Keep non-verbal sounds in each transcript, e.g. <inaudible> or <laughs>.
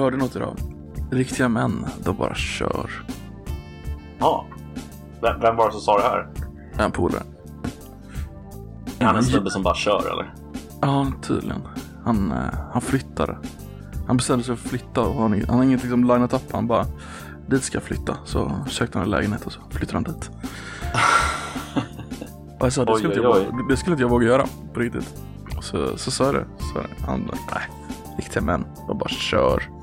Hörde något idag? Riktiga män, de bara kör. Ja. Vem, vem var det som sa det här? En polare. Är han en snubbe som bara kör eller? Ja, tydligen. Han, eh, han flyttade. Han bestämde sig för att flytta och han, han har inget liksom linat upp. Han bara, dit ska jag flytta. Så sökte han en lägenhet och så flyttade han dit. <laughs> Och jag sa, det Oj, skulle, inte oj, jag, det skulle inte jag våga göra på riktigt. Så, så sa jag det. Så. Han nej, riktiga män, de bara kör.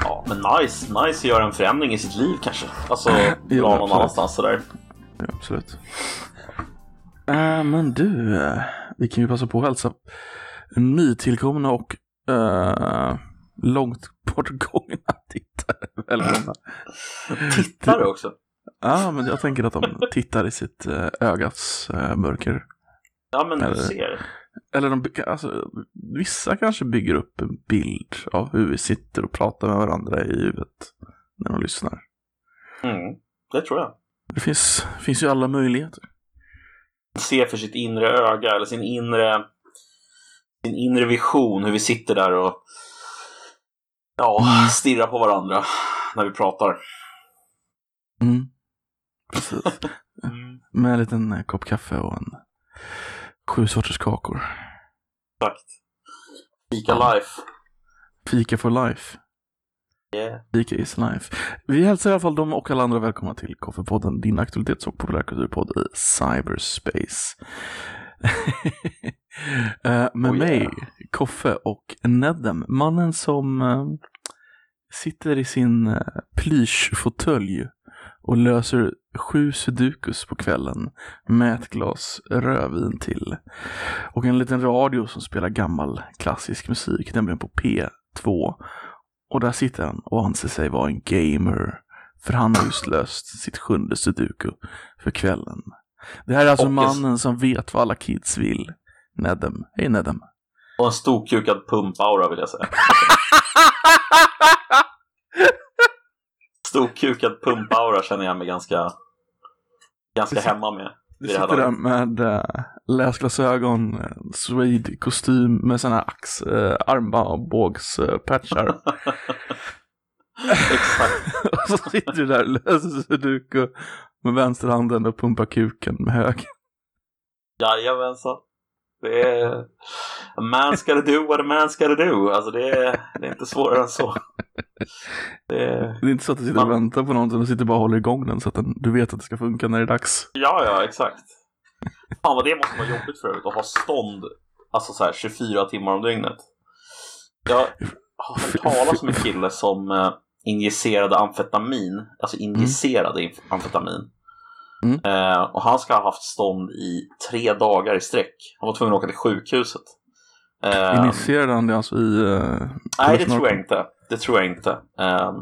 Ja, men nice. Nice att göra en förändring i sitt liv kanske. Alltså, dra någon absolut. annanstans sådär. Ja, absolut. Äh, men du, eh, vi kan ju passa på att hälsa nytillkomna och uh, långt bortgångna tittare välkomna. Tittare också. Ja, men jag tänker att de tittar i sitt uh, ögats uh, mörker. Ja, men Eller- du ser. Eller de, alltså, vissa kanske bygger upp en bild av hur vi sitter och pratar med varandra i huvudet när de lyssnar. Mm, det tror jag. Det finns, finns ju alla möjligheter. Se för sitt inre öga eller sin inre, sin inre vision. Hur vi sitter där och ja, stirrar på varandra när vi pratar. Mm. Precis. <laughs> Med en liten eh, kopp kaffe och en sju sorters kakor. Exakt. Fika life. Fika for life. Yeah. Fika is life. Vi hälsar i alla fall dem och alla andra välkomna till Koffepodden, din aktualitets och populärkulturpodd i cyberspace. <laughs> Eh, med Oh, mig, yeah. Koffe och Nedem, mannen som eh, sitter i sin uh, plyschfåtölj och löser sju sudokus på kvällen med ett glas rödvin till. Och en liten radio som spelar gammal klassisk musik, nämligen på P2. Och där sitter han och anser sig vara en gamer. För han har just löst sitt sjunde sudoku för kvällen. Det här är alltså Och- mannen som vet vad alla kids vill. Nedem. Hej Nedem. Och en storkukad pumpaura vill jag säga. <laughs> Storkukad pumpaura känner jag mig ganska, ganska hemma med. Du sitter där med äh, läsglasögon, äh, suede-kostym med sådana ax, äh, armbågspatchar. <laughs> Exakt. <laughs> och så sitter du där och löser sudoku med vänsterhanden och pumpar kuken med höger. Jajamensan. Det är... A man's gotta do what a man's gotta do. Alltså det är, det är inte svårare än så. Det är... Det är inte så att du sitter och Man- väntar på någonting, du sitter bara och håller igång den så att den, du vet att det ska funka när det är dags. Ja, ja, exakt. Fan vad det måste vara jobbigt för övrigt att ha stånd alltså så här 24 timmar om dygnet. Jag har hört talas om en kille som eh, injicerade amfetamin, alltså injicerade inf- amfetamin. Mm. Eh, och han ska ha haft stånd i tre dagar i sträck. Han var tvungen att åka till sjukhuset. Eh, Initierade han det alltså i... Uh, nej, det tror jag inte. Det tror jag inte. Eh,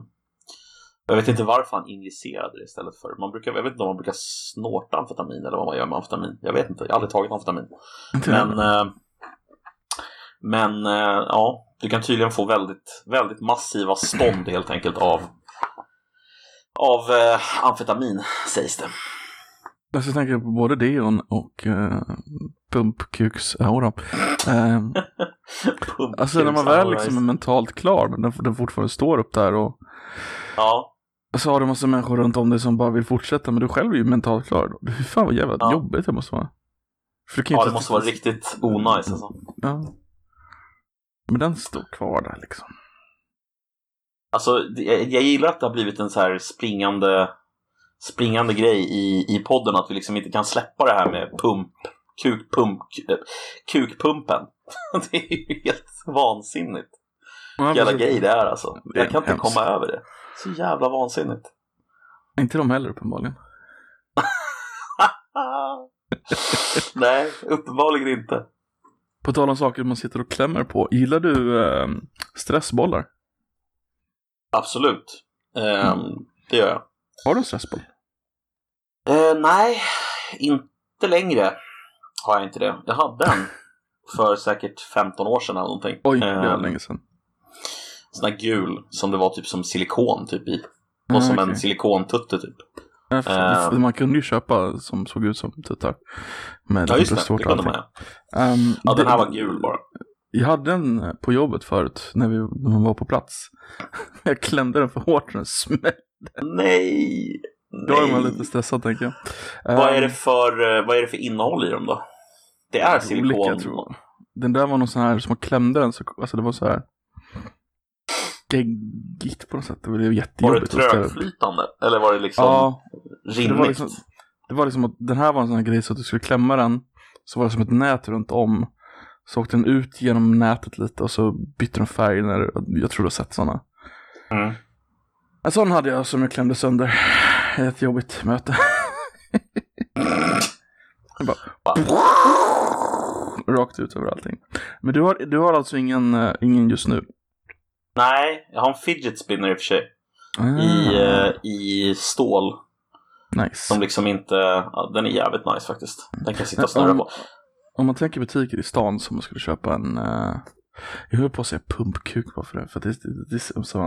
jag vet inte varför han injicerade det istället för. Man brukar, jag vet inte om man brukar snorta amfetamin eller vad man gör med amfetamin. Jag vet inte, jag har aldrig tagit amfetamin. Men, eh, men eh, ja, du kan tydligen få väldigt, väldigt massiva stånd helt enkelt av, av eh, amfetamin sägs det. Alltså jag tänker på både det och, och uh, pumpkuksaura. Uh, <laughs> alltså när man väl liksom är mentalt klar, den, den fortfarande står upp där och Ja, så har du massa människor runt om dig som bara vill fortsätta, men du själv är ju mentalt klar. Hur fan vad jävla Ja. jobbigt det måste vara. För ja det måste vara riktigt onajs alltså. Ja. Men den står kvar där liksom. Alltså, jag, jag gillar att det har blivit en så här springande, springande grej i, i podden att vi liksom inte kan släppa det här med pump, kukpump, eh, kukpumpen. <laughs> Det är ju helt vansinnigt. Ja, Jävla grej det är alltså. Det är Jag kan inte hemskt. komma över det. Så jävla vansinnigt. Inte de heller uppenbarligen. <laughs> Nej, uppenbarligen inte. På tal om saker man sitter och klämmer på. Gillar du eh, stressbollar? Absolut. Ehm, Det gör jag. Har du en stressboll? Eh, nej, inte längre har jag inte det. Jag hade en för säkert 15 år sedan eller någonting. Oj, det var Ehm, länge sedan. Sån här gul som det var typ som silikon typ i. Och Ah, som okej. en silikontutte typ. Ja, för- ehm. Man kunde ju köpa som såg ut som tuttar. Med Ja just det, det kunde man ja. Ehm, Ja, den här var gul bara. Jag hade en på jobbet förut när, vi, när man var på plats. <laughs> Jag klämde den för hårt och den smällde. Nej! Då är man lite stressad tänker jag. Vad är, Ehm, det för, eh, vad är det för innehåll i dem då? Det är silikon. Olika, tror jag. Den där var någon sån här, som man klämde den så, alltså det var så här geggigt på något sätt. Det blev Var det jättejobbigt. att ställa- trögflytande? Eller var det liksom Ja, rinnigt? det var liksom, det var liksom att den här var en sån här grej så att du skulle klämma den. Så var det som ett nät runt om. Så åkte den ut genom nätet lite och så bytte den färg när, jag tror du har sett sådana. Mm. En sån hade jag som jag klämde sönder. Ett jobbigt möte. Bara, rakt ut över allting. Men du har, du har alltså ingen, eh, ingen just nu? Nej, jag har en fidget spinner i och för sig. Ah, I, eh, I stål. nice. Som liksom inte, ja, den är jävligt nice faktiskt. Den kan sitta och snurra på. Om man tänker butiker i stan som man skulle köpa en, eh, jag höll på att säga pumpkuk bara för det, för det, det, det, är samma,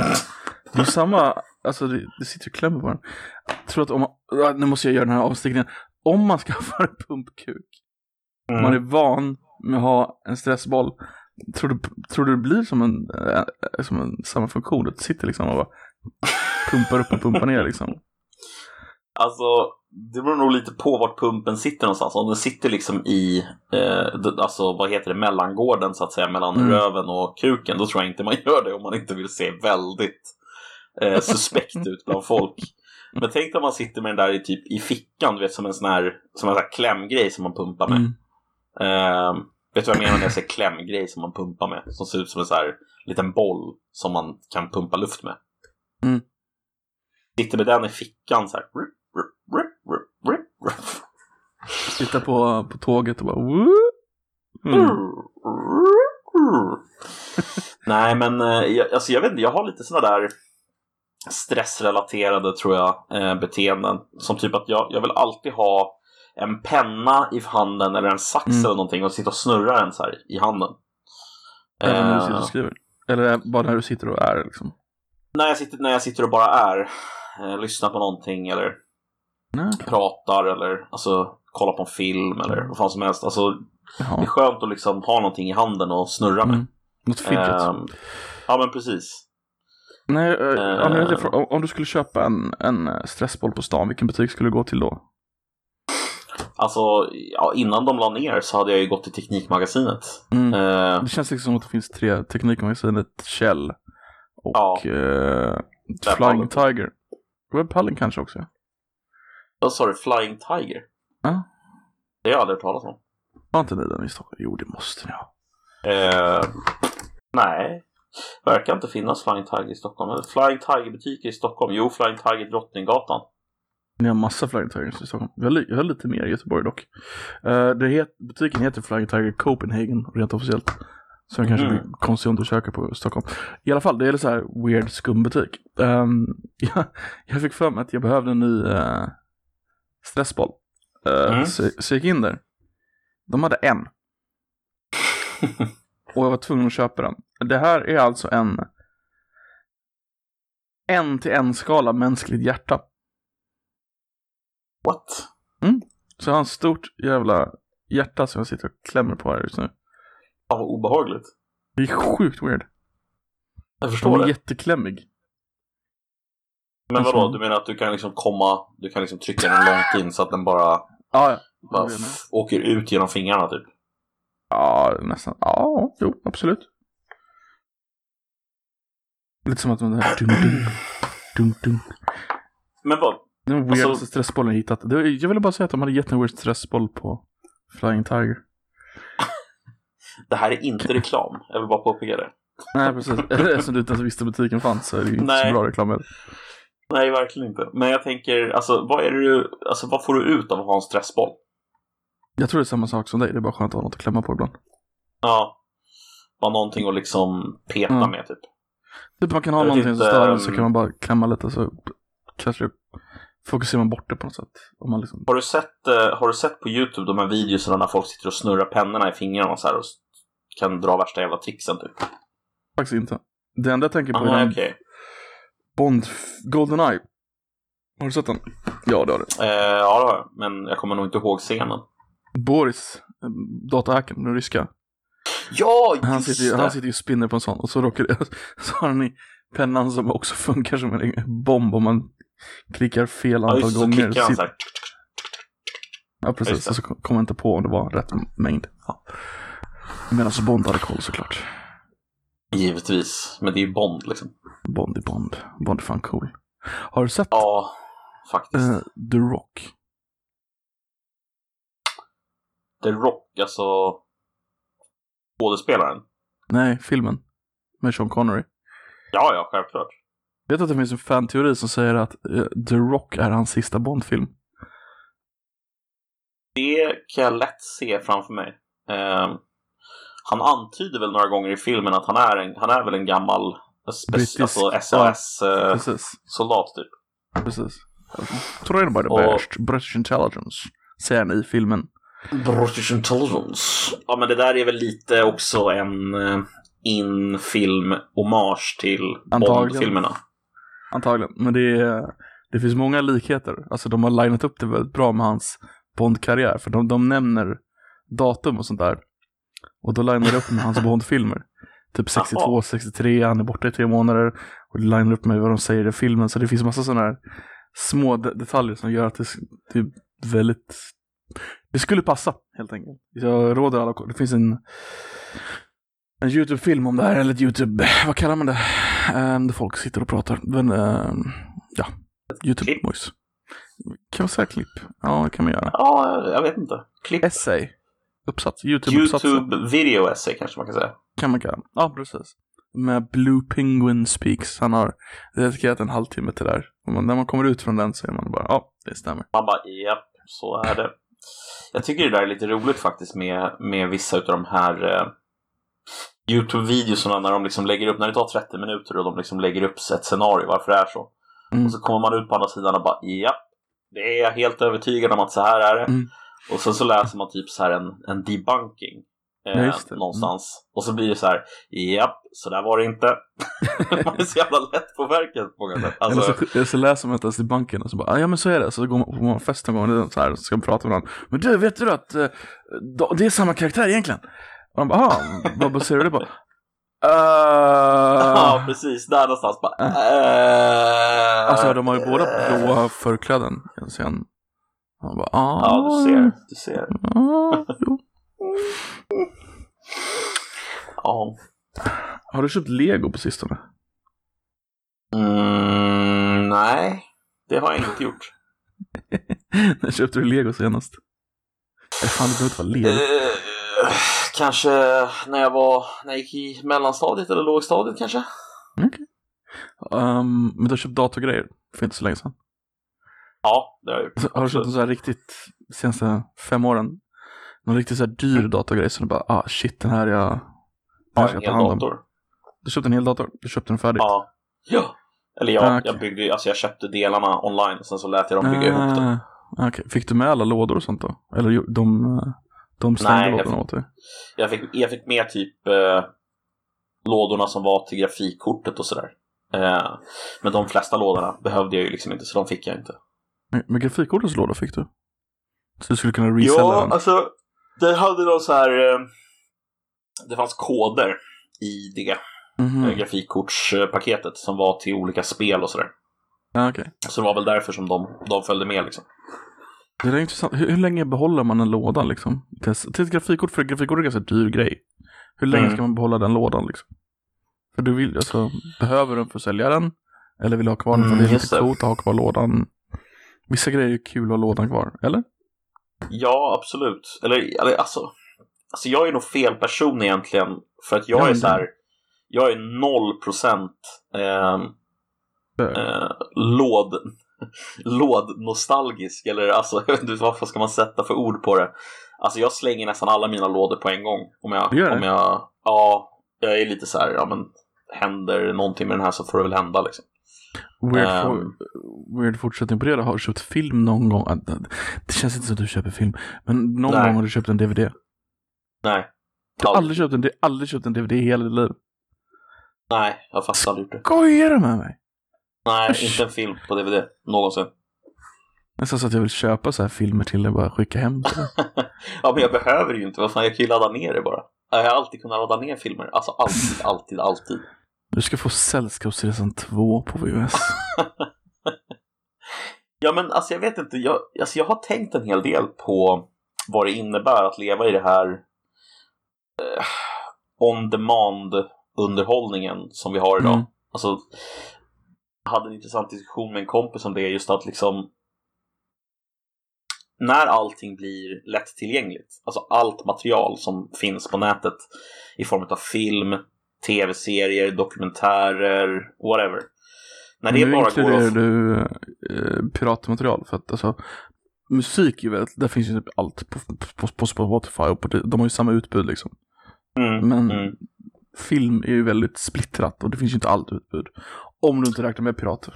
det är samma, alltså det, det sitter ju klämmor på den. Jag tror att om man, nu måste jag göra den här avstickningen, om man <laughs> skaffar en pumpkuk, om man är Mm. van med att ha en stressboll, tror du, tror du det blir som en, eh, som en samma funktion? Det sitter liksom och bara pumpar upp och pumpar ner liksom. Alltså, det beror nog lite på vart pumpen sitter någonstans. Om den sitter liksom i, eh, alltså vad heter det, mellangården så att säga, mellan Mm. röven och kuken. Då tror jag inte man <laughs> gör det om man inte vill se väldigt eh, suspekt ut bland folk. <laughs> Men tänk om man sitter med den där i, typ, i fickan, du vet som en sån här, som en sån här klämgrej som man pumpar med. Mm. Eh, vet du vad jag menar när jag säger klämgrej som man pumpar med? Som ser ut som en sån här liten boll som man kan pumpa luft med. Mm. Sitter med den i fickan så här. Sitta på, på tåget och bara mm. <laughs> Nej, men eh, jag, alltså, jag vet inte, jag har lite sådana där stressrelaterade, tror jag, eh, beteenden. Som typ att jag, jag vill alltid ha en penna i handen eller en sax Mm. eller någonting och sitta och snurra den så här i handen. Även när du Eh, sitter och skriver? Eller bara när du sitter och är liksom? när, jag sitter, när jag sitter och bara är, eh, lyssnar på någonting eller Nej. pratar eller alltså kollar på en film eller vad fan som helst. Alltså, det är Jaha. skönt att liksom ha någonting i handen och snurra med. Mm. Något fidget? Ehm, ja, men precis. Nej, till frå- om, om du skulle köpa en, en eh, stressboll på stan, vilken butik skulle du gå till då? Alltså, ja, innan de la ner så hade jag ju gått till Teknikmagasinet. Mm. Eh, Det känns liksom som att det finns tre, Teknikmagasinet, Kjell och Ja. eh. Flying Tiger. Webbhallen kanske också? Vad sa du? Flying Tiger? Ja. Det har jag aldrig hört talas om. Var inte ni den i Stockholm? Jo, det måste ni ha. Eh, nej, verkar inte finnas Flying Tiger i Stockholm. Eller Flying Tiger-butiker i Stockholm? Jo, Flying Tiger Drottninggatan. Ni har massa Flying Tigers i Stockholm. Vi har, vi har lite mer i Göteborg dock. Eh, det het, butiken heter Flying Tiger Copenhagen rent officiellt. Så den kanske Mhm. blir konstig att undersöka på Stockholm. I alla fall, det är så här weird skumbutik. Um, <laughs> jag, jag fick för mig att jag behövde en ny eh, stressboll. Eh, Mm. så, så jag gick in där. De hade en. <laughs> Och jag var tvungen att köpa den. Det här är alltså en en till en skala mänskligt hjärta. What? Så jag har en stort jävla hjärta som jag sitter och klämmer på här just nu. Fan vad obehagligt. Det är sjukt weird. Jag Den förstår är det. jätteklämmig. Men vadå, du menar att du kan liksom komma, du kan liksom trycka den långt in så att den bara, Ja, ja. bara åker ut genom fingrarna typ? Ja, nästan. Ja, jo, absolut. Lite som att den här dunk, dunk, dunk, dunk. Men vad, Den weirdaste Alltså- stressbollen jag hittat. Jag ville bara säga att de hade gett en weird stressboll på Flying Tiger. <laughs> det här är inte reklam. Jag vill bara påpeka det. Nej, precis. <laughs> Eftersom du inte ens visste butiken fanns så är det ju inte Nej. så bra reklam. heller. Nej, verkligen inte. Men jag tänker, alltså vad är det du, alltså vad får du ut av att ha en stressboll? Jag tror det är samma sak som dig. Det är bara skönt att ha något att klämma på ibland. Ja. Bara någonting att liksom peta Mm. med typ. Typ man kan ha Jag någonting inte, som stör en så ehm, kan man bara klämma lite så kanske fokuserar man bort det på något sätt. Om man liksom... Har du sett, eh, har du sett på YouTube de här videorna när folk sitter och snurrar pennorna i fingrarna och så här och kan dra värsta jävla tricksen typ? Faktiskt inte. Det enda jag tänker på är Aha, den okej. Bond Goldeneye. Har du sett den? Ja, det har du. Eh, ja, det har jag. Men jag kommer nog inte ihåg scenen. Boris, eh, datahacken, den ryska. Ja, Han just sitter, ju, det! han sitter ju och spinner på en sån och så råkar det, <laughs> så har han i pennan som också funkar som en bomb om man klickar fel ja, antal just det, så gånger. klickar han Sitter- så här. Ja, Just precis. Och så kom jag inte på om det var rätt mängd. Ja. Medan Bond hade koll såklart. Givetvis, men det är ju Bond liksom. Bond är Bond. Bond är fan cool. Har du sett Ja, faktiskt. eh, The Rock? The Rock, alltså skådespelaren. Nej, filmen. Med Sean Connery. Ja, ja, självklart. Vet att det finns en fanteori som säger att eh, The Rock är hans sista Bond-film? Det kan jag lätt se framför mig. Ehm, han antyder väl några gånger i filmen att han är, en, han är väl en gammal Brittisk, alltså SAS-soldat Precis. typ. Precis. Trained by the Och- British, British Intelligence. Säger han i filmen. British Intelligence. Ja, men det där är väl lite också en uh, in-film-hommage till. Bond-filmerna. Antagligen. Men det, är, det finns många likheter. Alltså de har linat upp det väldigt bra med hans Bond-karriär. För de, de nämner datum och sånt där. Och då linar det upp med hans Bond-filmer. Typ 62, Jaha. 63, han är borta i tre månader. Och det linar upp med vad de säger i filmen. Så det finns massa sådana här små de- detaljer som gör att det, det är väldigt... Det skulle passa, helt enkelt. Jag råder alla, det finns en en YouTube-film om det här, eller ett YouTube, vad kallar man det? Um, där folk sitter och pratar. Men, ehm, ja, YouTube-mojs. Kan man säga klipp? Ja, det kan man göra. Ja, jag vet inte. Klipp. Essay. Uppsats. YouTube-uppsatser. YouTube video essay kanske man kan säga. Kan man kalla Ja, precis. Med Blue Penguin Speaks. Han har dedikerat en halvtimme till det här. Man, när man kommer ut från den så är man bara, ja, det stämmer. Man bara, japp, så är det. Jag tycker det där är lite roligt faktiskt med, med vissa av de här eh, YouTube-videorna när de liksom lägger upp, när det tar 30 minuter och de liksom lägger upp ett scenario varför det är så. Mm. Och så kommer man ut på andra sidan och bara, japp, det är jag helt övertygad om att så här är det. Mm. Och sen så läser man typ så här en, en debunking. Eh, Ja, någonstans. Och så blir det så här, japp, så där var det inte. <laughs> man är så jävla lätt påverkad på många sätt. Alltså, Eller, så, så läser man inte ens i banken och så bara, "Ah, ja men så är det. Så går man på en fest någon gång och så här, så ska man prata med varandra. Men du, vet du att eh, det är samma karaktär egentligen? Och man bara, "Ah, vad baserar du det på? <laughs> Ja, Uh, precis. Där någonstans bara... eh, alltså de har ju båda blåa förkläden. Sen. Man bara, ah, Ja, du ser. Du ser. <laughs> Ah, jo. Ja. Har du köpt lego på sistone? Mm, nej, det har jag inte gjort. <laughs> När köpte du lego senast? Nej, fan, det behöver inte vara lego. Eh, kanske när jag var... När jag gick i mellanstadiet eller lågstadiet kanske? Um, men du har köpt datorgrejer för inte så länge sedan. Ja, det har jag gjort. Har du köpt en så här riktigt, senaste fem åren, någon riktigt så här dyr datorgrej som du bara, ah shit den här jag, den här Ja, ska en jag ta hel hand om. dator. Du köpte en hel dator? Du köpte den färdigt? Ja. ja. Eller ja, Ah, okej. jag byggde alltså jag köpte delarna online och sen så lät jag dem bygga ihop det. Ah, Okej, fick du med alla lådor och sånt då? Eller de, eh, de stängde Nej, jag lådorna fick- åt dig? Jag fick, jag fick med typ eh, lådorna som var till grafikkortet och sådär. Eh, men de flesta lådorna behövde jag ju liksom inte, så de fick jag inte. Men, men grafikkortens låda fick du? Så du skulle kunna resella Ja, den? alltså det hade någon så här... Eh, det fanns koder i det Mhm. eh, grafikkortspaketet som var till olika spel och sådär. Ja, okej. Så det var väl därför som de, de följde med liksom. Det är intressant. Hur, hur länge behåller man en låda liksom? Till, till ett grafikkort, för grafikkort är en ganska dyr grej. Hur länge Mm. ska man behålla den lådan liksom? För du vill, alltså, behöver du den för att sälja den? Eller vill du ha kvar den för Mm, det är lite coolt att ha kvar lådan? Vissa grejer är kul att ha lådan kvar, eller? Ja, absolut. Eller, eller alltså, alltså, jag är nog fel person egentligen. För att jag Ja, är så här, jag är noll procent eh, eh, låd, <laughs> lådnostalgisk. Eller alltså, <laughs> vad ska man sätta för ord på det. Alltså jag slänger nästan alla mina lådor på en gång. Om jag, om jag, ja, jag är lite så här, ja men händer någonting med den här så får det väl hända liksom. Weird, ehm. for, weird fortsättning på det. Har du köpt film någon gång? Ah, Det det känns inte som att du köper film. Men någon Nej. gång har du köpt en DVD. Nej. Du har aldrig köpt en, aldrig köpt en DVD i hela ditt liv. Nej, jag har faktiskt aldrig gjort det. Skojar du med mig? Nej, Usch. inte en film på DVD någonsin. Nästan så att jag vill köpa så här filmer till dig och bara skicka hem. <laughs> ja, men jag behöver ju inte. Vad fan, jag kan ju ladda ner det bara. Jag har alltid kunnat ladda ner filmer. Alltså alltid, <laughs> alltid, alltid. Du ska få Sällskapsresan 2 på VHS. <laughs> ja, men alltså jag vet inte. Jag, alltså, jag har tänkt en hel del på vad det innebär att leva i det här eh, on demand underhållningen som vi har idag. Mm. Alltså, jag hade en intressant diskussion med en kompis om det, just att liksom när allting blir lättillgängligt, alltså allt material som finns på nätet i form av film, tv-serier, dokumentärer, whatever. När det nu bara inkluderar går att... du eh, piratmaterial för att alltså musik är väldigt, där finns ju typ allt på, på, på Spotify och på, de har ju samma utbud liksom. Mm, Men mm. film är ju väldigt splittrat och det finns ju inte allt utbud. Om du inte räknar med pirater.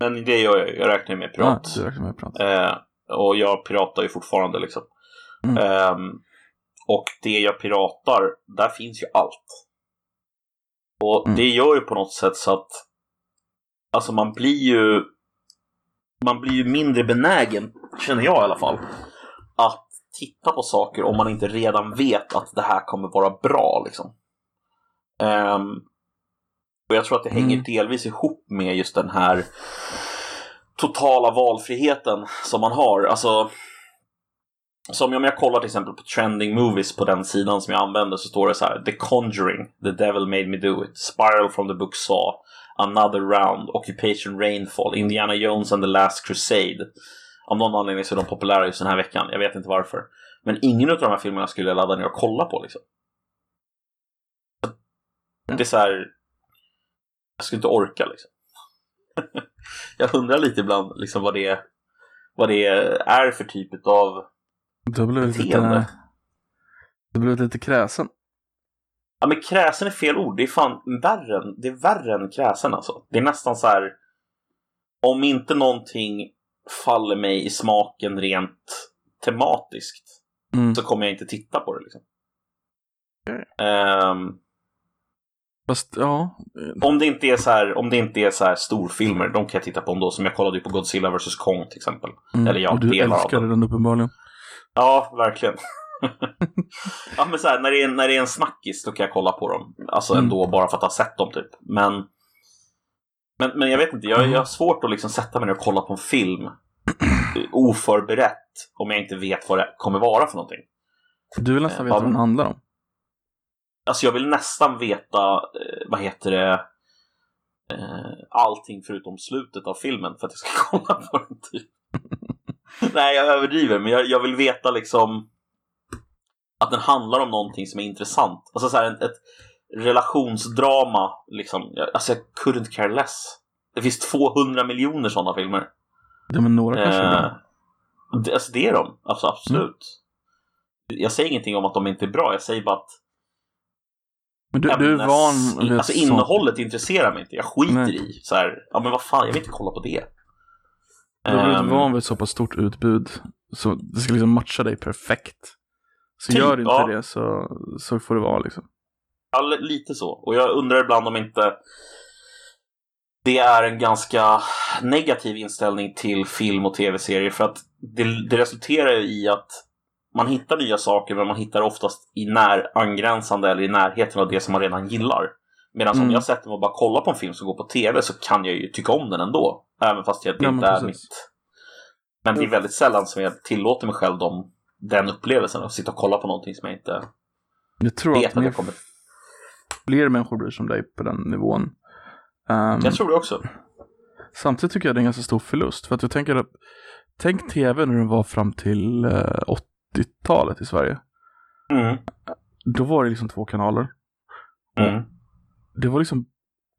Men det gör jag, jag räknar med pirat. Ja, räknar med pirat. Eh, och jag piratar ju fortfarande liksom. Mm. Um, och det jag piratar, där finns ju allt. Och mm. det gör ju på något sätt så att Alltså man blir ju Man blir ju mindre benägen, känner jag i alla fall Att titta på saker om man inte redan vet att det här kommer vara bra liksom. Um, och jag tror att det hänger mm. delvis ihop med just den här totala valfriheten som man har. Alltså, som om jag kollar till exempel på trending movies på den sidan som jag använder så står det så här The Conjuring, The Devil Made Me Do It, Spiral from the Book Saw, Another Round, Occupation Rainfall, Indiana Jones and the Last Crusade. Av någon anledning så är de populära just den här veckan, jag vet inte varför. Men ingen av de här filmerna skulle jag ladda ner och kolla på liksom. Det är så här, jag skulle inte orka liksom. <laughs> jag undrar lite ibland liksom vad det, vad det är för typ av du har blivit lite, du har blivit lite kräsen. Ja men kräsen är fel ord. Det är fan värre än, det är värre än kräsen alltså. Det är nästan så här. Om inte någonting faller mig i smaken rent tematiskt mm. så kommer jag inte titta på det liksom. Um, Fast, ja. Om det inte är så här, om det inte är så här storfilmer, de kan jag titta på ändå. Som jag kollade ju på Godzilla vs Kong till exempel. Mm. Eller ja, och du älskade den uppenbarligen. Ja, verkligen. <laughs> ja, men så här, när, det är, när det är en snackis då kan jag kolla på dem. Alltså mm. ändå bara för att ha sett dem typ. Men, men, men jag vet inte, jag, jag har svårt att liksom sätta mig ner och kolla på en film <clears throat> oförberett om jag inte vet vad det kommer vara för någonting. Du vill nästan veta vad den handlar om. Alltså jag vill nästan veta, eh, vad heter det, eh, allting förutom slutet av filmen för att jag ska <laughs> kolla på den typ. <laughs> Nej, jag överdriver, men jag, jag, vill veta liksom att den handlar om någonting som är intressant. Alltså så här, ett, ett relationsdrama, liksom. Alltså jag couldn't care less. Det finns 200 miljoner sådana filmer. Ja, men några kanske eh, är det. Alltså det är de, alltså, absolut. Mm. Jag säger ingenting om att de inte är bra, jag säger bara att men du, du är van Alltså innehållet intresserar mig inte. Jag skiter Nej. i så här, ja men vad fan, jag vill inte kolla på det. Du har blivit um, van vid ett så pass stort utbud. Så det ska liksom matcha dig perfekt. Så typ, gör inte ja. det så, så får det vara liksom. Ja, lite så. Och jag undrar ibland om inte det är en ganska negativ inställning till film och tv-serier. För att det, det resulterar i att man hittar nya saker men man hittar oftast i när angränsande eller i närheten av det som man redan gillar. Medan mm. om jag sätter mig och bara kollar på en film som går på tv så kan jag ju tycka om den ändå. Även fast jag ja, inte är mitt. Men det är väldigt sällan som jag tillåter mig själv dem, den upplevelsen att sitta och kolla på någonting som jag inte jag tror vet att, att jag kommer... Fler människor blir som dig på den nivån. Um, jag tror det också. Samtidigt tycker jag det är en ganska stor förlust. För att jag tänker att Tänk tv när den var fram till uh, eh, 80-talet i Sverige. Mm. Då var det liksom två kanaler. Mm. Det var liksom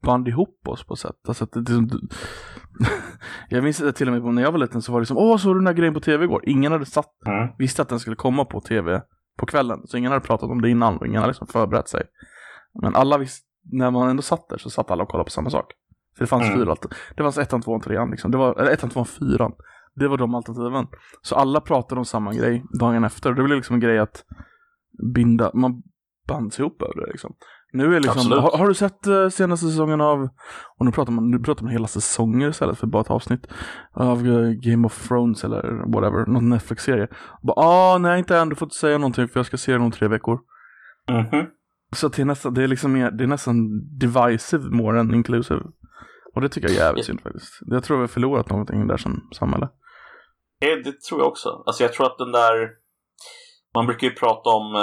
band ihop oss på sätt. Alltså att det, det, <laughs> jag minns att till och med när jag var liten så var det som Åh, såg du den här grejen på tv igår? Ingen hade satt, mm. visste att den skulle komma på tv på kvällen. Så ingen hade pratat om det innan och ingen hade liksom förberett sig. Men alla visste, när man ändå satt där så satt alla och kollade på samma sak. För det fanns mm. fyra. Det fanns ettan, tvåan, trean liksom. Det var, eller ettan, tvåan, fyran. Det var de alternativen. Så alla pratade om samma grej dagen efter. Det blev liksom en grej att binda, man bands ihop över det liksom. Nu är liksom, har, har, du sett uh, senaste säsongen av, och nu pratar man, nu pratar man hela säsonger istället för bara ett avsnitt av uh, Game of Thrones eller whatever, någon Netflix-serie. Bara, ah, nej inte än, du får inte säga någonting för jag ska se den om tre veckor. Mhm. Så att det är nästan, det är liksom mer, det är nästan divisive more än inclusive. Och det tycker jag är jävligt synd faktiskt. Jag tror vi har förlorat någonting där som samhälle. Det, det tror jag också. Alltså jag tror att den där... Man brukar ju prata om eh,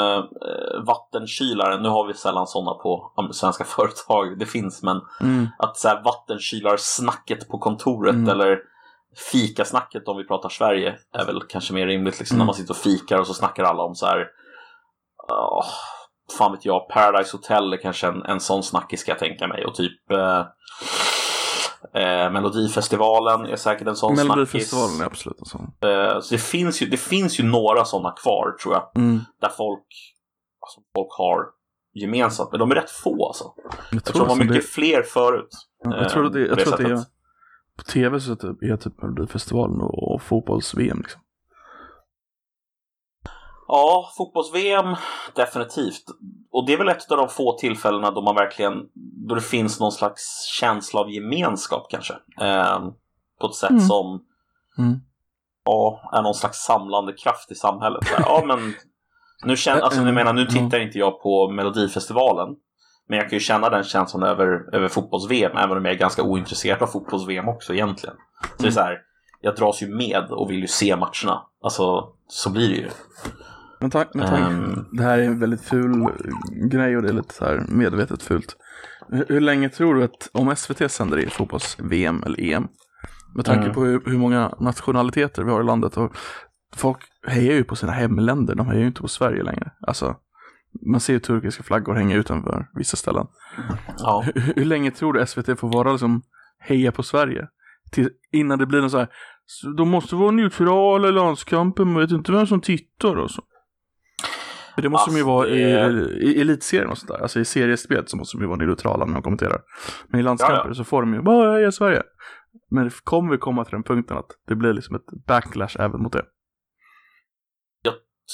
eh vattenkylaren. Nu har vi sällan sådana på svenska <laughs> företag. Det finns, men Mm. att så här, vattenkylarsnacket på kontoret Mm. eller fikasnacket om vi pratar Sverige är väl kanske mer rimligt. Liksom, Mm. När man sitter och fikar och så snackar alla om så här... åh, fan vet jag, Paradise Hotel är kanske en, en sån snackis ska jag tänka mig. Och typ... Eh, eh, Melodifestivalen är säkert en sån snackis. Melodifestivalen är absolut en sån. Eh, så det finns ju, det finns ju några sådana kvar tror jag. Mm. Där folk, alltså, folk har gemensamt. Men de är rätt få alltså. Jag Jag tror de var mycket det, fler förut. jag tror att det, eh, jag tror att det är, på tv så är det typ Melodifestivalen och, och fotbolls-VM liksom. Ja, fotbolls-VM definitivt. Och det är väl ett av de få tillfällena då man verkligen, då det finns någon slags känsla av gemenskap kanske. Eh, på ett sätt Mm. som Mm. ja, är någon slags samlande kraft i samhället. Här, ja, men nu känner, alltså, jag menar, nu tittar inte jag på Melodifestivalen. Men jag kan ju känna den känslan över, över fotbolls-VM, även om jag är ganska ointresserad av fotbolls-VM också egentligen. Så det är så här, jag dras ju med och vill ju se matcherna. Alltså, så blir det ju. Men tack, men tack. Ehm. Det här är en väldigt ful grej och det är lite så här medvetet fult. Hur, hur länge tror du att, om SVT sänder i fotbolls-VM eller EM, med tanke Mm. på hur, hur många nationaliteter vi har i landet och folk hejar ju på sina hemländer, de hejar ju inte på Sverige längre. Alltså, man ser ju turkiska flaggor hänga utanför vissa ställen. Ja. Hur, hur länge tror du SVT får vara liksom heja på Sverige? Till, innan det blir någon så här, "Så de måste vara neutrala i landskampen, man vet inte vem som tittar och så. Det måste de ju Alltså, vara i, det- i elitserien och sådär. Alltså i seriespel så måste de ju vara neutrala när de kommenterar. Men i landskamper Ja, ja. så får de ju bara heja Sverige. Men det kommer vi komma till den punkten att det blir liksom ett backlash även mot det.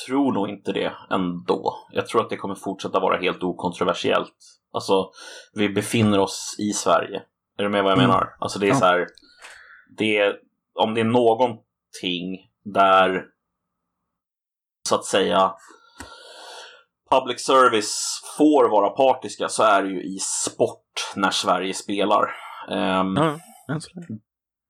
tror nog inte det ändå. Jag tror att det kommer fortsätta vara helt okontroversiellt. Alltså, vi befinner oss i Sverige. Är du med vad jag Mm. menar? Alltså det är Ja. så här, det är, om det är någonting där, så att säga, public service får vara partiska så är det ju i sport när Sverige spelar. Ehm, Ja, än så länge.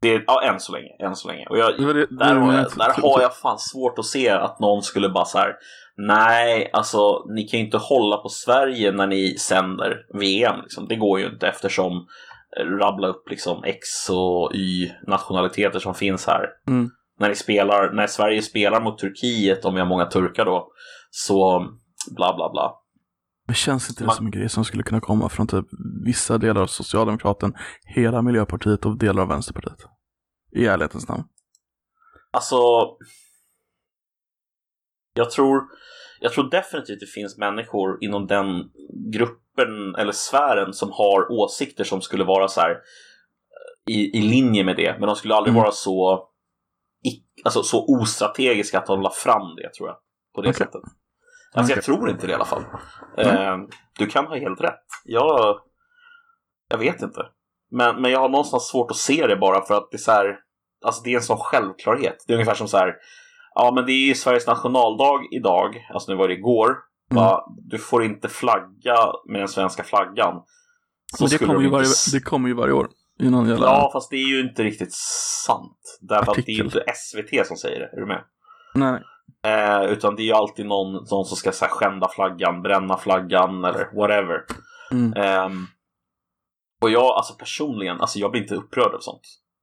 det ja, än så länge. Än så länge. Och jag, Det det- där, har jag, där har jag fan svårt att se att någon skulle bara så här. Nej, alltså ni kan ju inte hålla på Sverige när ni sänder VM. Liksom. Det går ju inte eftersom eh, rabbla upp liksom X och Y nationaliteter som finns här. Mm. När, ni spelar, när Sverige spelar mot Turkiet, om vi har många turkar då, så bla bla bla. Men känns inte det Man- som en grej som skulle kunna komma från typ vissa delar av Socialdemokraten, hela Miljöpartiet och delar av Vänsterpartiet? I ärlighetens namn. Alltså, jag tror, jag tror definitivt det finns människor inom den gruppen eller sfären som har åsikter som skulle vara så här eh, i, i linje med det, men de skulle aldrig Mm. vara så, alltså, så ostrategiska att de la fram det, tror jag. På det Okej. sättet. Alltså, Okej. jag tror inte det i alla fall. Mm. Du kan ha helt rätt. Jag, jag vet inte. Men, men jag har någonstans svårt att se det bara för att det är så här, alltså det är en sån självklarhet. Det är ungefär som så här, ja men det är ju Sveriges nationaldag idag, alltså nu var det igår. Mm. Va, du får inte flagga med den svenska flaggan. Så Men det kommer, de ju inte varje, det kommer ju varje år. I någon jävla... Ja, fast det är ju inte riktigt sant. Därför att det är ju Artikel. inte SVT som säger det, är du med? Nej. Eh, utan det är ju alltid någon, någon som ska så här, skända flaggan, bränna flaggan eller whatever. Mm. Ehm, och jag, alltså personligen, alltså jag blir inte upprörd av sånt.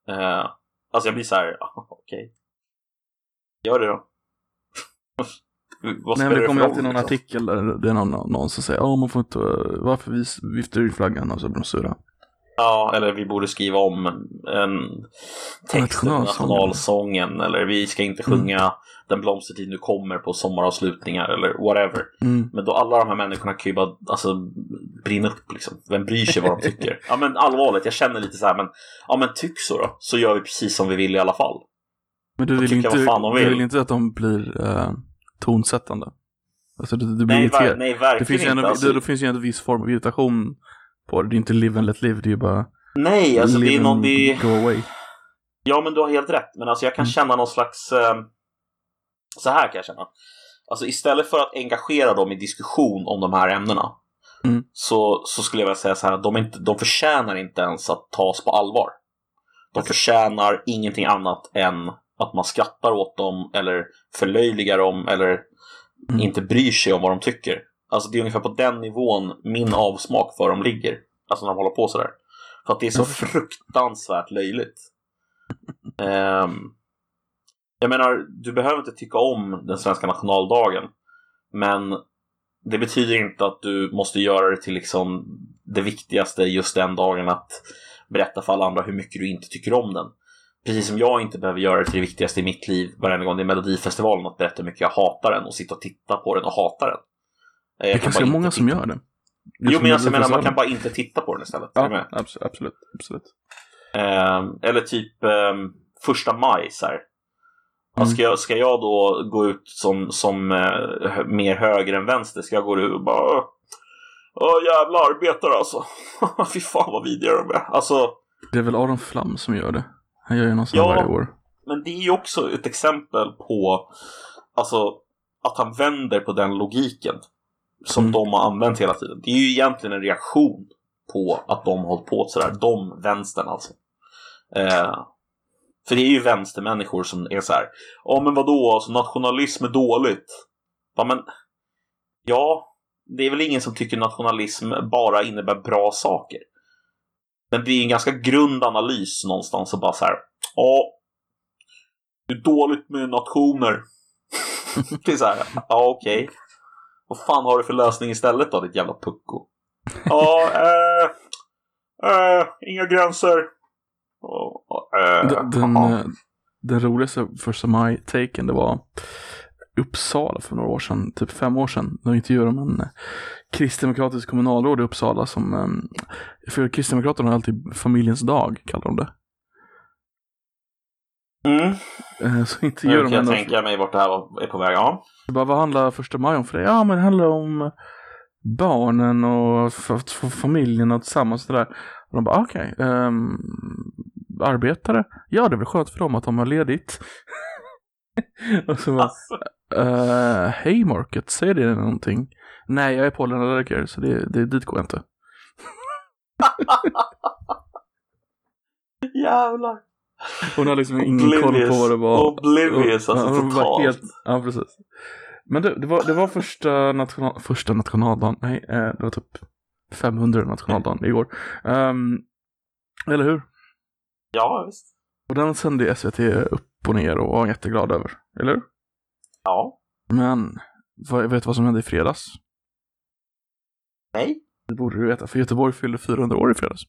Eh, alltså jag blir så här, <laughs> okej. Gör det då. <laughs> Vad Nej, men det kommer alltid någon liksom? artikel där det är någon, någon som säger att man får inte, varför vis, viftar du i flaggan? Och så blir de sura. Ja, eller vi borde skriva om en text till Nationalsången. nationalsången. Eller vi ska inte Mm. sjunga Den blomstertid nu kommer på sommaravslutningar eller whatever. Mm. Men då alla de här människorna kan ju bara alltså, brinna upp liksom. Vem bryr sig vad de tycker? <laughs> ja men allvarligt, jag känner lite så här, men ja men tyck så då. Så gör vi precis som vi vill i alla fall. Men du vill, inte, de du vill. vill inte att de blir eh, tonsättande? Alltså det, det blir Nej, ver- nej verkligen Det finns, inte. ändå, alltså, det, det finns ju ändå viss form av irritation på det. Det är inte live and let live, det är ju bara nej, alltså det är någon... Det... go away. Ja, men du har helt rätt. Men alltså jag kan Mm. känna någon slags... Eh... Så här kan jag känna. alltså istället för att engagera dem i diskussion om de här ämnena Mm. så, så skulle jag vilja säga så här de, inte, de förtjänar inte ens att tas på allvar. De förtjänar ingenting annat än att man skrattar åt dem eller förlöjligar dem eller Mm. inte bryr sig om vad de tycker. Alltså det är ungefär på den nivån min avsmak för dem ligger. Alltså när de håller på sådär. För att det är så förstår. fruktansvärt löjligt. Ehm, jag menar, du behöver inte tycka om den svenska nationaldagen. Men det betyder inte att du måste göra det till liksom det viktigaste just den dagen att berätta för alla andra hur mycket du inte tycker om den. Precis som jag inte behöver göra det till det viktigaste i mitt liv varje gång det är Melodifestivalen att berätta hur mycket jag hatar den och sitta och titta på den och hata den. Eh, Det jag är kan ganska många som gör det. Jo, men alltså, jag menar, man kan bara inte titta på den istället. Är Ja, absolut. absolut. Ehm, eller typ um, första maj så här. Mm. Ska, jag, ska jag då gå ut som, som eh, mer höger än vänster? Ska jag gå ut och bara Åh jävla arbetare alltså. <laughs> Fy fan vad vidriga de är. Alltså, Det är väl Aron Flam som gör det. Han gör ju någon sån Ja. varje år. men det är ju också ett exempel på alltså, att han vänder på den logiken som Mm. de har använt hela tiden. Det är ju egentligen en reaktion på att de har hållit på sådär. De, vänstern alltså. Eh, för det är ju vänstermänniskor som är så här. Ja men vadå, alltså, nationalism är dåligt. Ja men, ja, det är väl ingen som tycker nationalism bara innebär bra saker. Men det är en ganska grund analys någonstans och bara så här. Ja, det är dåligt med nationer. <laughs> det är så här, ja okej. Vad fan har du för lösning istället då, ditt jävla pucko? Ja, eh, eh, inga gränser. Och, eh, Den, den, ja. eh, den roligaste första maj-taken det var Uppsala för några år sedan, typ fem år sedan. De intervjuade om en eh, kristdemokratisk kommunalråd i Uppsala som, eh, för Kristdemokraterna har alltid familjens dag, kallar de det. Mm. Så intervjuade kan de jag henne. tänka mig vart det här är på väg. Ja. Jag bara, vad handlar första maj om för dig? Ja, men det handlar om barnen och få familjerna tillsammans och sådär. Och de bara, okej, ehm, arbetare? Ja, det är väl skönt för dem att de har ledigt. <laughs> och så bara, uh, hej Market, säger det någonting? Nej, jag är pollenallergiker, så det, det, dit går jag inte. <laughs> jävlar. Hon har liksom ingen koll på vad det var. Oblivious, alltså ja, hon totalt. helt- Ja, precis. Men det, det, var, det var första, national, första nationaldagen, nej, eh, det var typ 500 nationaldagen igår. Ehm, eller hur? Ja, visst. Och den sände SVT upp och ner och var jätteglad över, eller hur? Ja. Men, vad, vet du vad som hände i fredags? Nej. Det borde du veta, för Göteborg fyllde 400 år i fredags.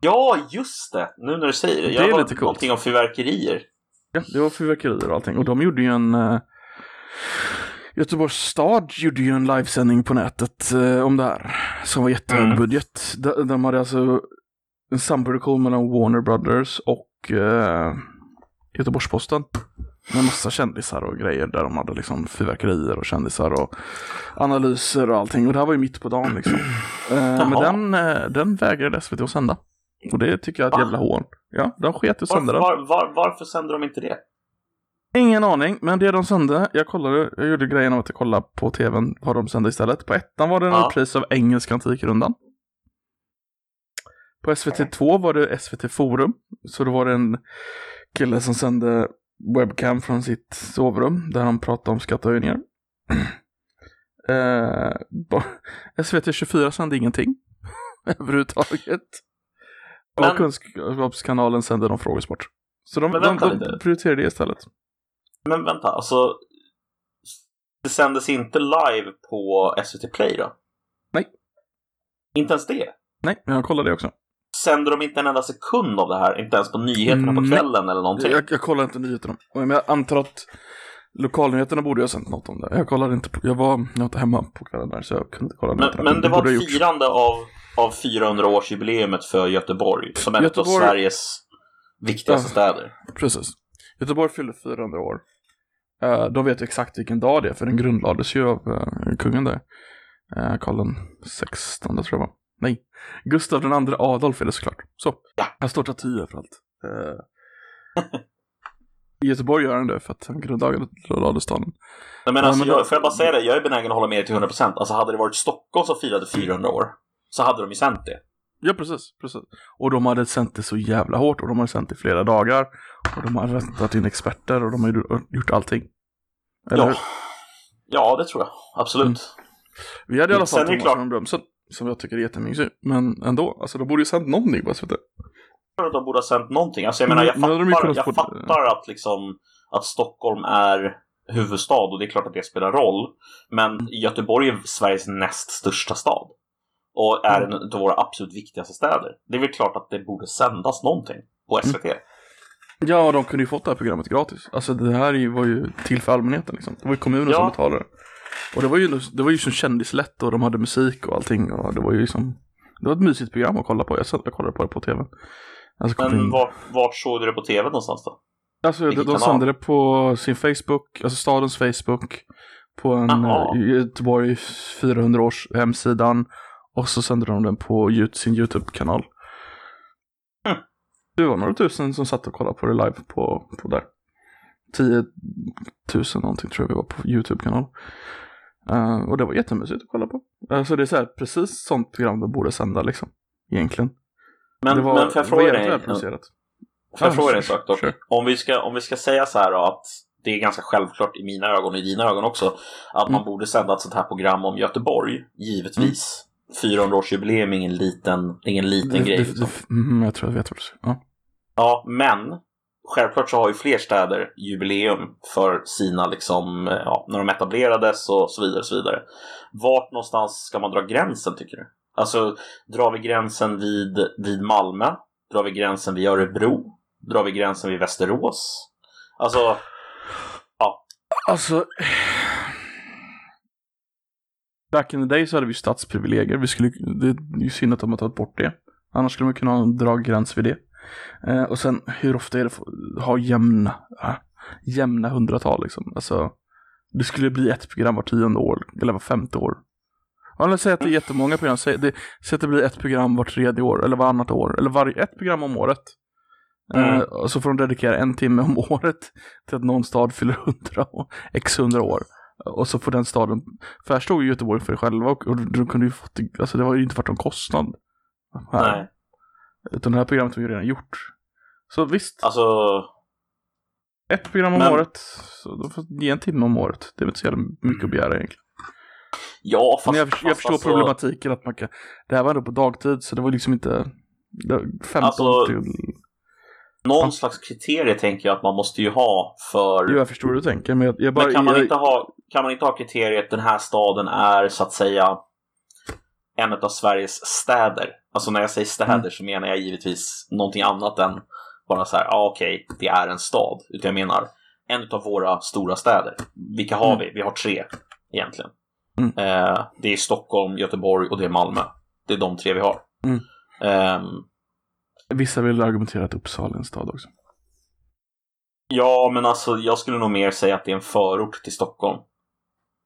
Ja, just det. Nu när du säger det. Det Jag är har lite coolt. någonting om fyrverkerier. Ja, det var fyrverkerier och allting. Och de gjorde ju en... Eh, Göteborgs stad gjorde ju en livesändning på nätet eh, om det här. Som var jättehög Mm. budget. De, de hade alltså en samproduktion mellan Warner Brothers och eh, Göteborgs-Posten. Med massa kändisar och grejer där de hade liksom fyrverkerier och kändisar och analyser och allting. Och det här var ju mitt på dagen liksom. <clears throat> Eh, men den, eh, den vägrade SVT att sända. Och det tycker jag är ett Va? jävla hån. Ja, de sket i att sända den. var, var, varför sänder de inte det? Ingen aning, men det de sände, jag kollade, jag gjorde grejen av att jag kollade på tvn vad de sände istället. På ettan var det en Ja. repris av Engelska Antikrundan. På SVT2 var det SVT Forum, så då var det en kille som sände webcam från sitt sovrum där han pratade om skattehöjningar. <clears throat> eh, ba- <laughs> SVT24 sände ingenting <laughs> överhuvudtaget. Men- Och Kunskapskanalen sände någon frågesport. Så de, de, de prioriterade det istället. Men vänta, alltså. Det sändes inte live på SVT Play då? Nej. Inte ens det? Nej, jag kollade det också. Sänder de inte en enda sekund av det här? Inte ens på nyheterna på Mm, kvällen eller någonting? Jag, jag kollar inte nyheterna. Men jag antar att lokalnyheterna borde ha sänt något om det. Jag kollade inte på, jag var, jag var inte hemma på kvällen där så jag kunde inte kolla Men, nyheterna. men det var borde jag ett firande av, av 400-årsjubileumet för Göteborg. Som av Göteborg- Sveriges viktigaste Ja. städer. Precis. Göteborg fyllde 400 år. Uh, de vet ju exakt vilken dag det är, för den grundlades ju av eh, kungen där. Uh, Karl den 16 tror jag var. Nej, Gustav den andra Adolf är det såklart. Så, Ja. här står staty överallt. Uh, I Göteborg gör han det för att han grundade staden. Nej, men alltså, jag, får jag bara säga det, jag är benägen att hålla med till 100%. Alltså hade det varit Stockholm som firade 400 år så hade de ju sänt det. Ja, precis, precis. Och de hade sänt det så jävla hårt och de hade sänt det i flera dagar. Och de hade rättat in experter och de har gjort allting. Eller? Ja. ja, det tror jag. Absolut. Mm. Vi hade i alla fall Thomas. Brömsen, som jag tycker är jättemysig. Men ändå, alltså de borde ju sänt någonting på SVT. Jag de borde ha sänt någonting. Alltså jag menar, jag fattar, jag fattar att liksom att Stockholm är huvudstad och det är klart att det spelar roll. Men Göteborg är Sveriges näst största stad. Och är mm. en av våra absolut viktigaste städer. Det är väl klart att det borde sändas någonting på SVT. Mm. Ja, de kunde ju fått det här programmet gratis. Alltså det här var ju till för allmänheten liksom. Det var ju kommunen ja. som betalade. Och det var ju, det var ju som kändislätt och de hade musik och allting. Och det var ju liksom, det var ett mysigt program att kolla på. Jag, jag kollade på det på tv. Alltså, Men vart, vart såg du det på tv någonstans då? Alltså de, de sände det på sin Facebook, alltså stadens Facebook. På en uh, Göteborg 400 års hemsidan. Och så sände de den på sin YouTube-kanal. Mm. Det var några tusen som satt och kollade på det live på, på där. 10 000 någonting tror jag vi var på YouTube-kanal. Uh, och det var jättemysigt att kolla på. Uh, så det är så här, precis sånt program de borde sända liksom. Egentligen. Men, det var, men får jag fråga dig? Får jag fråga dig en sak dock? Om, vi ska, om vi ska säga så här då, att det är ganska självklart i mina ögon och i dina ögon också att mm. man borde sända ett sånt här program om Göteborg, givetvis. Mm. 400-årsjubileum är ingen liten, ingen liten det, grej. Det, liksom. det, mm, jag tror jag vet vad du säger. Ja. ja, men självklart så har ju fler städer jubileum för sina, liksom, ja, när de etablerades och så vidare. Och så vidare. Vart någonstans ska man dra gränsen tycker du? Alltså, drar vi gränsen vid, vid Malmö? Drar vi gränsen vid Örebro? Drar vi gränsen vid Västerås? Alltså, ja. Alltså, back in the day så hade vi stadsprivilegier. Vi skulle, det är ju synd att de har tagit bort det. Annars skulle man kunna dra gräns vid det. Eh, och sen hur ofta är det att ha jämna, äh, jämna hundratal liksom. Alltså, det skulle bli ett program var tionde år, eller var femte år. Ja, säg att det är jättemånga program. Säg, det, säg att det blir ett program var tredje år, eller varannat år, eller var, ett program om året. Mm. Uh, och så får de dedikera en timme om året till att någon stad fyller hundra x hundra år. Och så får den staden, för här stod ju Göteborg för det själva och, och de kunde ju fått, alltså det har ju inte varit någon kostnad. Här. Nej. Utan det här programmet har vi redan gjort. Så visst. Alltså. Ett program om men... året. Så de får ge en timme om året. Det är inte så jävla mycket att begära egentligen. Ja, fast, Men jag, jag förstår alltså... problematiken att man kan, det här var ändå på dagtid så det var liksom inte 15 alltså, till... Någon slags kriterier tänker jag att man måste ju ha för... Jo, jag förstår hur du tänker men jag, jag bara... Men kan man, jag... inte ha, kan man inte ha kriteriet den här staden är så att säga en av Sveriges städer? Alltså när jag säger städer mm. så menar jag givetvis någonting annat än bara så här, ja ah, okej, okay, det är en stad. Utan jag menar en av våra stora städer. Vilka har mm. vi? Vi har tre egentligen. Mm. Eh, det är Stockholm, Göteborg och det är Malmö. Det är de tre vi har. Mm. Eh, Vissa vill argumentera att Uppsala är en stad också. Ja, men alltså jag skulle nog mer säga att det är en förort till Stockholm.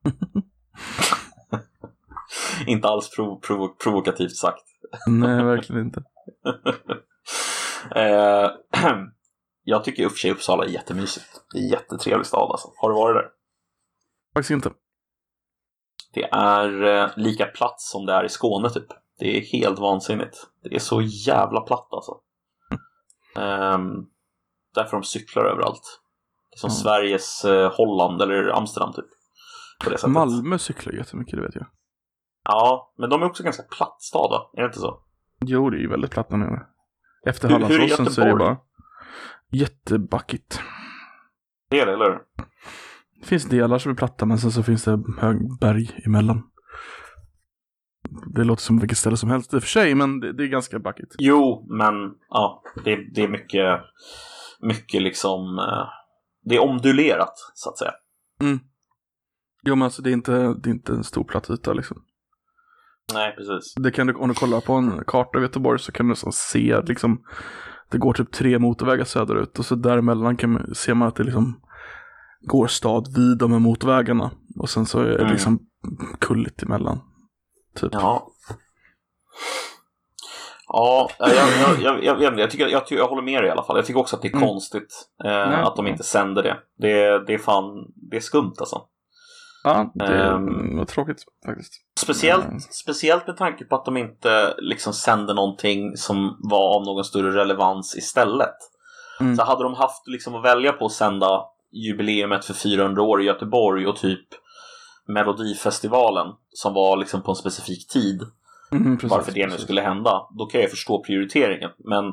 <laughs> inte alls prov prov provokativt sagt. Nej, verkligen inte. <laughs> eh, <clears throat> jag tycker i och för sig Uppsala är jättemysigt. Det är en jättetrevlig stad alltså. Har du varit där? Faktiskt inte. Det är eh, lika platt som det är i Skåne typ. Det är helt vansinnigt. Det är så jävla platt alltså. Um, därför de cyklar överallt. Det är som mm. Sveriges eh, Holland eller Amsterdam typ. På det sättet. Malmö cyklar jättemycket, det vet jag. Ja, men de är också ganska platt stad va? Är det inte så? Jo, det är ju väldigt platt där nere. Efter Hallandsåsen så är det bara jättebackigt. Det är det, eller det finns delar som är platta men sen så finns det hög berg emellan. Det låter som vilket ställe som helst i och för sig men det, det är ganska backigt. Jo, men ja, det, det är mycket, mycket liksom, eh, det är ondulerat så att säga. Mm. Jo men alltså det är inte, det är inte en stor platt yta liksom. Nej, precis. Det kan du, om du kollar på en karta av Göteborg så kan du nästan se liksom, det går typ tre motorvägar söderut och så däremellan kan man, ser man att det liksom går stad vid de här motorvägarna. Och sen så är det mm. liksom kulligt emellan. Typ. Ja. Ja, jag, jag, jag, jag, jag, jag, tycker, jag, jag håller med dig i alla fall. Jag tycker också att det är Mm. konstigt eh, att de inte sänder det. det. Det är fan, det är skumt alltså. Ja, det Ehm. var tråkigt faktiskt. Speciellt, Mm. speciellt med tanke på att de inte liksom sände någonting som var av någon större relevans istället. Mm. Så hade de haft liksom att välja på att sända jubileumet för 400 år i Göteborg och typ Melodifestivalen som var liksom på en specifik tid Mm, precis, varför det nu precis. skulle hända, då kan jag förstå prioriteringen. Men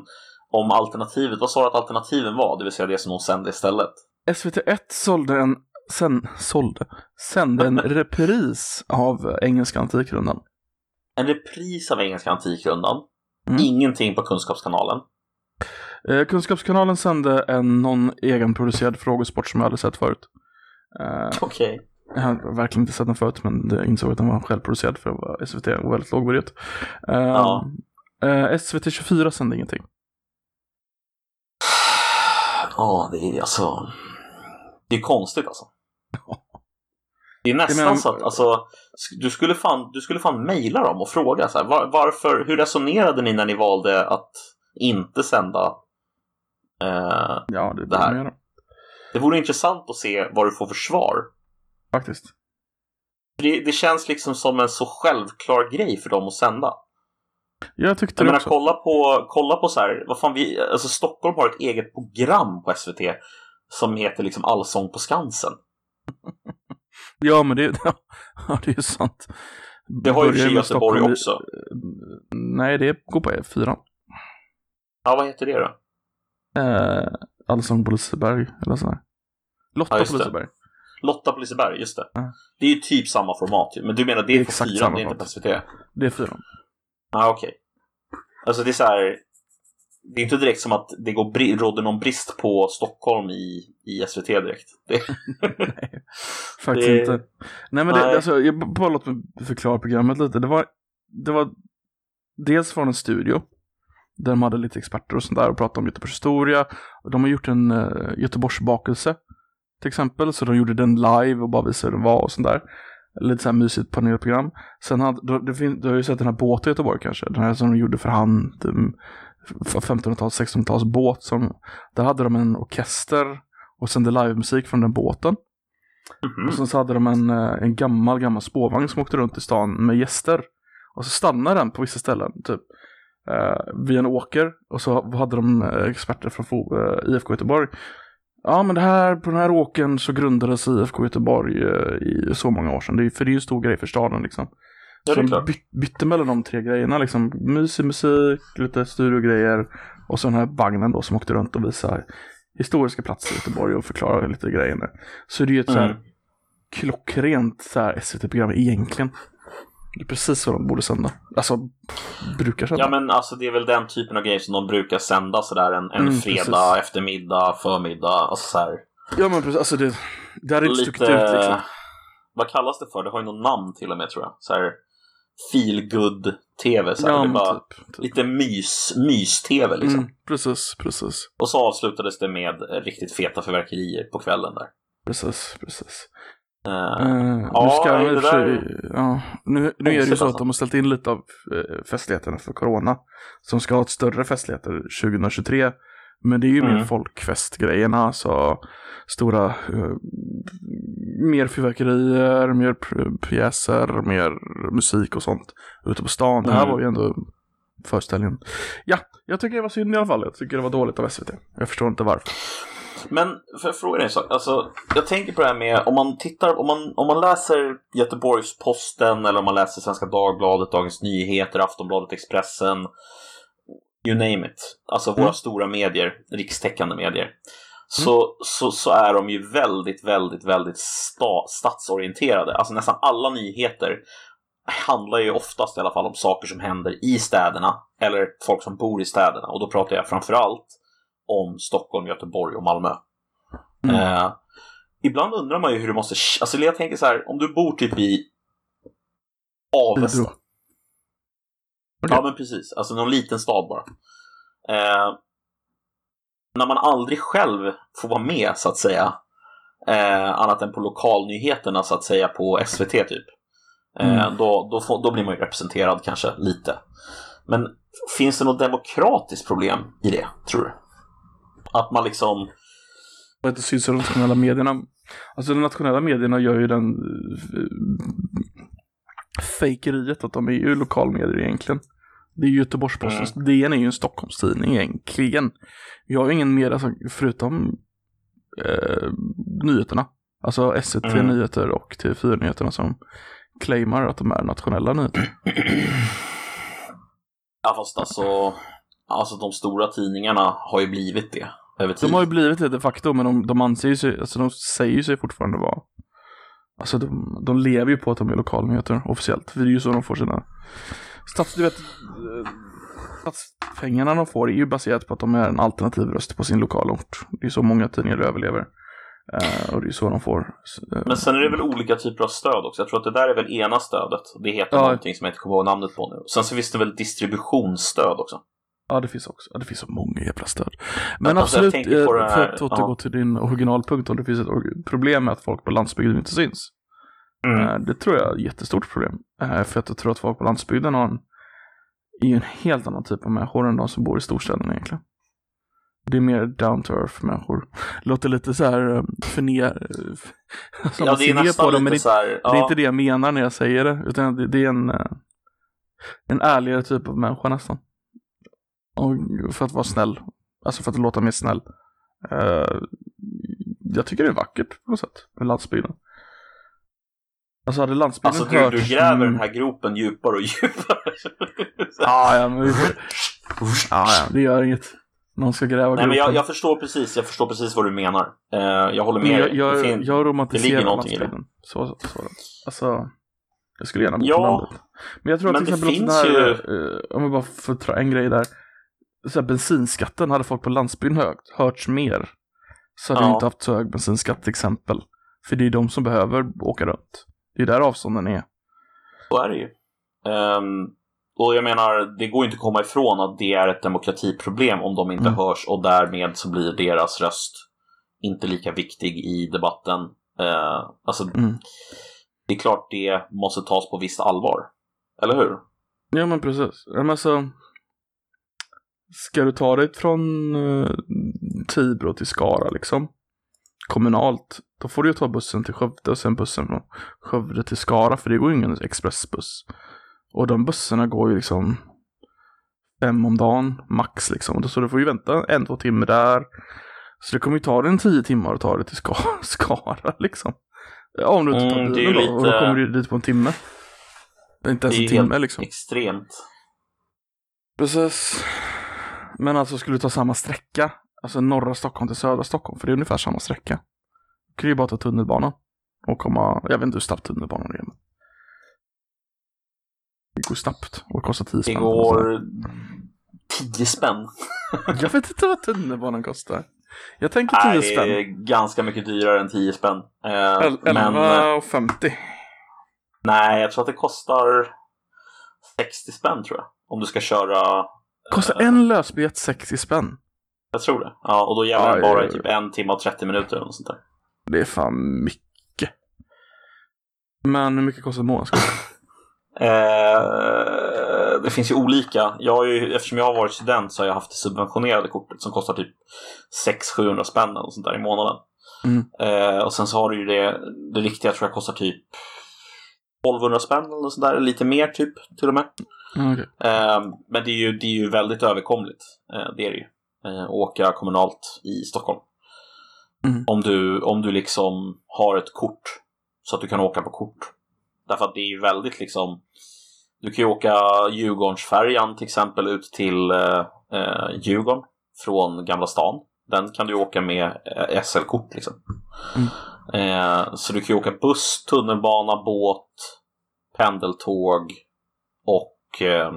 om alternativet, vad sa du att alternativen var? Det vill säga det som de sände istället. SVT1 sålde en, sen, sålde, sände en <laughs> repris av Engelska Antikrundan. En repris av Engelska Antikrundan. Mm. Ingenting på Kunskapskanalen. Eh, Kunskapskanalen sände en någon egenproducerad frågesport som jag aldrig sett förut. Eh, Okej. jag har verkligen inte sett den förut, men jag insåg att den var självproducerad för att vara SVT och väldigt låg budget. Eh, Ja. eh, SVT 24 sände ingenting. Ja, det är alltså... Det är konstigt alltså. <laughs> Det är nästan menar- så att alltså, du skulle fan, du skulle fan mejla dem och fråga så här, var, varför, hur resonerade ni när ni valde att inte sända? Eh, Ja, det, Det här. det. det vore intressant att se vad du får för svar. Faktiskt. Det, det känns liksom som en så självklar grej för dem att sända. Jag tyckte Jag menar, också. kolla på, kolla på så här, vad fan vi, alltså Stockholm har ett eget program på SVT som heter liksom Allsång på Skansen. <laughs> Ja, men det, <laughs> ja, det är ju sant. Det har ju med Göteborg Stockholm i- också. Nej, det går på E4. Ja, vad heter det då? Eh, Allsång på Liseberg, eller sådär. Lotta Ja, på det. Liseberg. Lotta på Liseberg, just det. Ja. Det är ju typ samma format. Men du menar det är på Exakt fyran, samma det är inte på. SVT? Det är fyran. Ja, okej. Alltså det är så här. Det är inte direkt som att det går råder någon brist på Stockholm i, i SVT direkt. Det, <laughs> Faktiskt Det- inte. Nej, men Nej. Det, alltså, jag bara låt mig förklara programmet lite. Det var, det var dels från en studio. Där de hade lite experter och sånt där och pratade om Göteborgs historia. De har gjort en uh, Göteborgsbakelse. Till exempel. Så de gjorde den live och bara visade hur den var och sånt där. Lite så här mysigt panelprogram. Sen hade, det fin- du har ju sett den här båten i Göteborg kanske. Den här som de gjorde för hand. Um, 1500-tals, 1600-tals båt. Som, där hade de en orkester och sände livemusik från den båten. Mhm. Och sen så hade de en, eh, en gammal, gammal spårvagn som åkte runt i stan med gäster. Och så stannade den på vissa ställen, typ eh, vid en åker. Och så hade de eh, experter från eh, IFK Göteborg. Ja, men det här, på den här åkern så grundades IFK Göteborg eh, i så många år sedan. Det är, för det är ju en stor grej för staden liksom. Ja, det är klart. byt, bytte mellan de tre grejerna, liksom mysig musik, lite studiogrejer och så den här vagnen då som åkte runt och visade historiska platser i Göteborg och förklarade lite grejer. med. Så det är ju ett så här Mm. klockrent så SVT-program egentligen. Det är precis vad de borde sända. Alltså, brukar sända. Ja men alltså det är väl den typen av grejer som de brukar sända sådär en, en Mm, fredag precis. eftermiddag, förmiddag. Alltså så här, Ja, men precis. Alltså det, det hade inte stuckit ut liksom. Vad kallas det för? Det har ju något namn till och med tror jag. Så här feel good tv så. Ja, det bara typ, typ. Lite mys, mys-tv liksom. Mm, precis, precis. Och så avslutades det med riktigt feta förverkerier på kvällen där. Precis, precis. Eh, Uh, nu ja, ska i det där- ja, nu, nu är det ju så att de har ställt in lite av eh, festligheterna för corona. Som ska ha ett större festligheter 2023. Men det är ju mer Mm. folkfestgrejerna, så stora, eh, mer fyrverkerier, mer pjäser, mer musik och sånt ute på stan. Det här Mm. var ju ändå föreställningen. Ja, jag tycker det var synd i alla fall. Jag tycker det var dåligt av SVT. Jag förstår inte varför. Men för jag fråga dig en sak. Alltså, jag tänker på det här med om man tittar, om man, om man läser Göteborgs-Posten eller om man läser Svenska Dagbladet, Dagens Nyheter, Aftonbladet, Expressen. You name it. Alltså våra Mm. stora medier, rikstäckande medier. Så, så, så är de ju väldigt, väldigt, väldigt sta, stadsorienterade. Alltså nästan alla nyheter handlar ju oftast i alla fall om saker som händer i städerna. Eller folk som bor i städerna. Och då pratar jag framförallt om Stockholm, Göteborg och Malmö. Mm. Eh, ibland undrar man ju hur det måste... Alltså jag tänker så här, om du bor typ i Avesta. Okej. Ja men precis, alltså någon liten stad bara. Eh, när man aldrig själv får vara med så att säga. Eh, annat än på lokalnyheterna så att säga på SVT typ. Eh, Mm. då, då, får, då blir man ju representerad kanske lite. Men finns det något demokratiskt problem i det, tror du? Att man liksom... Att det syns i de nationella medierna. Alltså de nationella medierna gör ju den uh, fejkeriet att de är ju lokalmedier egentligen. Det är Göteborgs-Posten. Mm. DN är ju en Stockholmstidning egentligen. Vi har ju ingen mer, alltså, förutom eh, nyheterna. Alltså SVT mm. Nyheter och TV4 Nyheterna som claimar att de är nationella nyheter. <clears throat> Ja fast alltså, alltså de stora tidningarna har ju blivit det över tid. De har ju blivit det de facto men de, de anser sig, alltså de säger sig fortfarande vara Alltså de, de lever ju på att de är lokalnyheter officiellt. För det är ju så de får sina stats, du vet, eh, statspengarna de får är ju baserat på att de är en alternativ röst på sin lokalort. Det är så många tidningar överlever. Uh, och det är så de får. Uh, Men sen är det väl olika typer av stöd också. Jag tror att det där är väl ena stödet. Det heter ja. någonting som jag inte kommer ihåg namnet på nu. Sen så finns det väl distributionsstöd också. Ja, det finns också. Ja, det finns så många jävla stöd. Men alltså, absolut, eh, för att återgå till din originalpunkt, om det finns ett problem med att folk på landsbygden inte syns. Mm. Det tror jag är ett jättestort problem. För att jag tror att folk på landsbygden har en, är en helt annan typ av människor än de som bor i storstäderna egentligen. Det är mer down to earth människor. Låter lite så här eh, förner... <laughs> Som ja, det är nästan på dem, det, så här, ja. det är inte det jag menar när jag säger det. Utan det, det är en, eh, en ärligare typ av människa nästan. Och för att vara snäll. Alltså för att låta mer snäll. Uh, jag tycker det är vackert på något sätt med landsbygden. Alltså hade landsbygden alltså, hört... Alltså du gräver den här gropen djupare och djupare. <laughs> ja, ja, men vi får... ja, ja, det gör inget någon ska gräva Nej, men jag, jag, förstår precis, jag förstår precis vad du menar. Uh, jag håller med Jag, jag, det jag romantiserar landsbygden. Så, så, alltså, jag skulle gärna bo ja, på landet. Men jag tror att till exempel den här, ju... uh, om vi bara får ta en grej där. Så här, bensinskatten hade folk på landsbygden högt, hörts mer. Så hade ja. vi inte haft så hög bensinskatt till exempel. För det är de som behöver åka runt. Det är där avstånden är. Så är det ju. Um, och jag menar, det går inte att komma ifrån att det är ett demokratiproblem om de inte mm. hörs och därmed så blir deras röst inte lika viktig i debatten. Uh, alltså, mm. det är klart det måste tas på visst allvar. Eller hur? Ja men precis. Men alltså, ska du ta dig från uh, Tibro till Skara liksom? Kommunalt. Då får du ju ta bussen till Skövde och sen bussen från Skövde till Skara för det går ju ingen expressbuss. Och de bussarna går ju liksom fem om dagen max liksom. Så du får ju vänta en, två timmar där. Så det kommer ju ta dig en tio timmar att ta dig till Skara, <laughs> Skara liksom. Ja, om du inte tar mm, bilen då. Lite... Och då kommer du dit på en timme. Inte ens en timme liksom. extremt. Precis. Men alltså skulle du ta samma sträcka, alltså norra Stockholm till södra Stockholm, för det är ungefär samma sträcka. Du kan ju bara ta tunnelbanan och komma, jag vet inte hur snabbt tunnelbanan är. Det går snabbt och kostar 10 spänn. Det går 10 spänn. <laughs> jag vet inte vad tunnelbanan kostar. Jag tänker 10 spänn. Det är ganska mycket dyrare än 10 spänn. Eh, 11,50. Nej, jag tror att det kostar 60 spänn tror jag. Om du ska köra... Kostar eh, en lösbiljett 60 spänn? Jag tror det. Ja, och då gäller det bara i typ en timme och 30 minuter eller något sånt där. Det är fan mycket. Men hur mycket kostar månadskort? <laughs> Eh, det finns ju olika. Jag har ju, eftersom jag har varit student så har jag haft det subventionerade kortet som kostar typ 600-700 spänn eller sånt där i månaden. Mm. Eh, och sen så har du ju det, det riktiga tror jag kostar typ 1200 spänn eller sånt där, lite mer typ till och med. Okay. eh, men det är, ju, det är ju väldigt överkomligt, eh, det är det ju. Eh, åka kommunalt i Stockholm. Mm. Om, du, om du liksom har ett kort så att du kan åka på kort. Därför att det är ju väldigt liksom du kan ju åka Djurgårdsfärjan till exempel ut till eh, eh, Djurgården från Gamla stan. Den kan du åka med eh, SL-kort liksom. Mm. Eh, så du kan ju åka buss, tunnelbana, båt, pendeltåg och eh,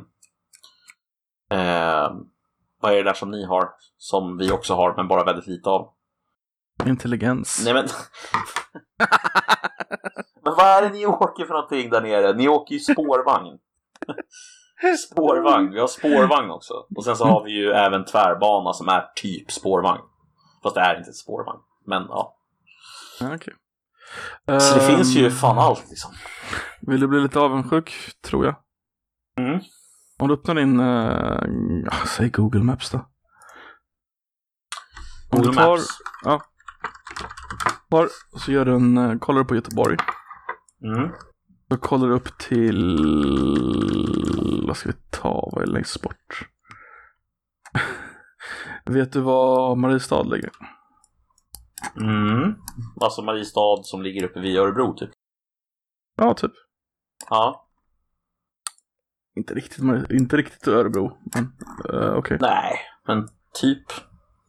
eh, vad är det där som ni har? Som vi också har, men bara väldigt lite av. Intelligens. Nej men... <laughs> men vad är det ni åker för någonting där nere? Ni åker ju spårvagn. <laughs> spårvagn, vi har spårvagn också. Och sen så har vi ju även tvärbana som är typ spårvagn. Fast det är inte ett spårvagn. Men ja. Okay. Så det um, finns ju fan allt liksom. Vill du bli lite avundsjuk, tror jag? Mm. Om du öppnar din, uh, säg Google Maps då. Om Google du tar, Maps. tar, så gör du en, uh, kollar du på Göteborg. Mm. Så kollar du upp till, vad ska vi ta, vad är längst bort? <laughs> Vet du var Mariestad ligger? Mm. Alltså Mariestad som ligger uppe vid Örebro typ. Ja, typ. Ja. Inte riktigt, inte riktigt Örebro, men uh, okej. Nej, men typ.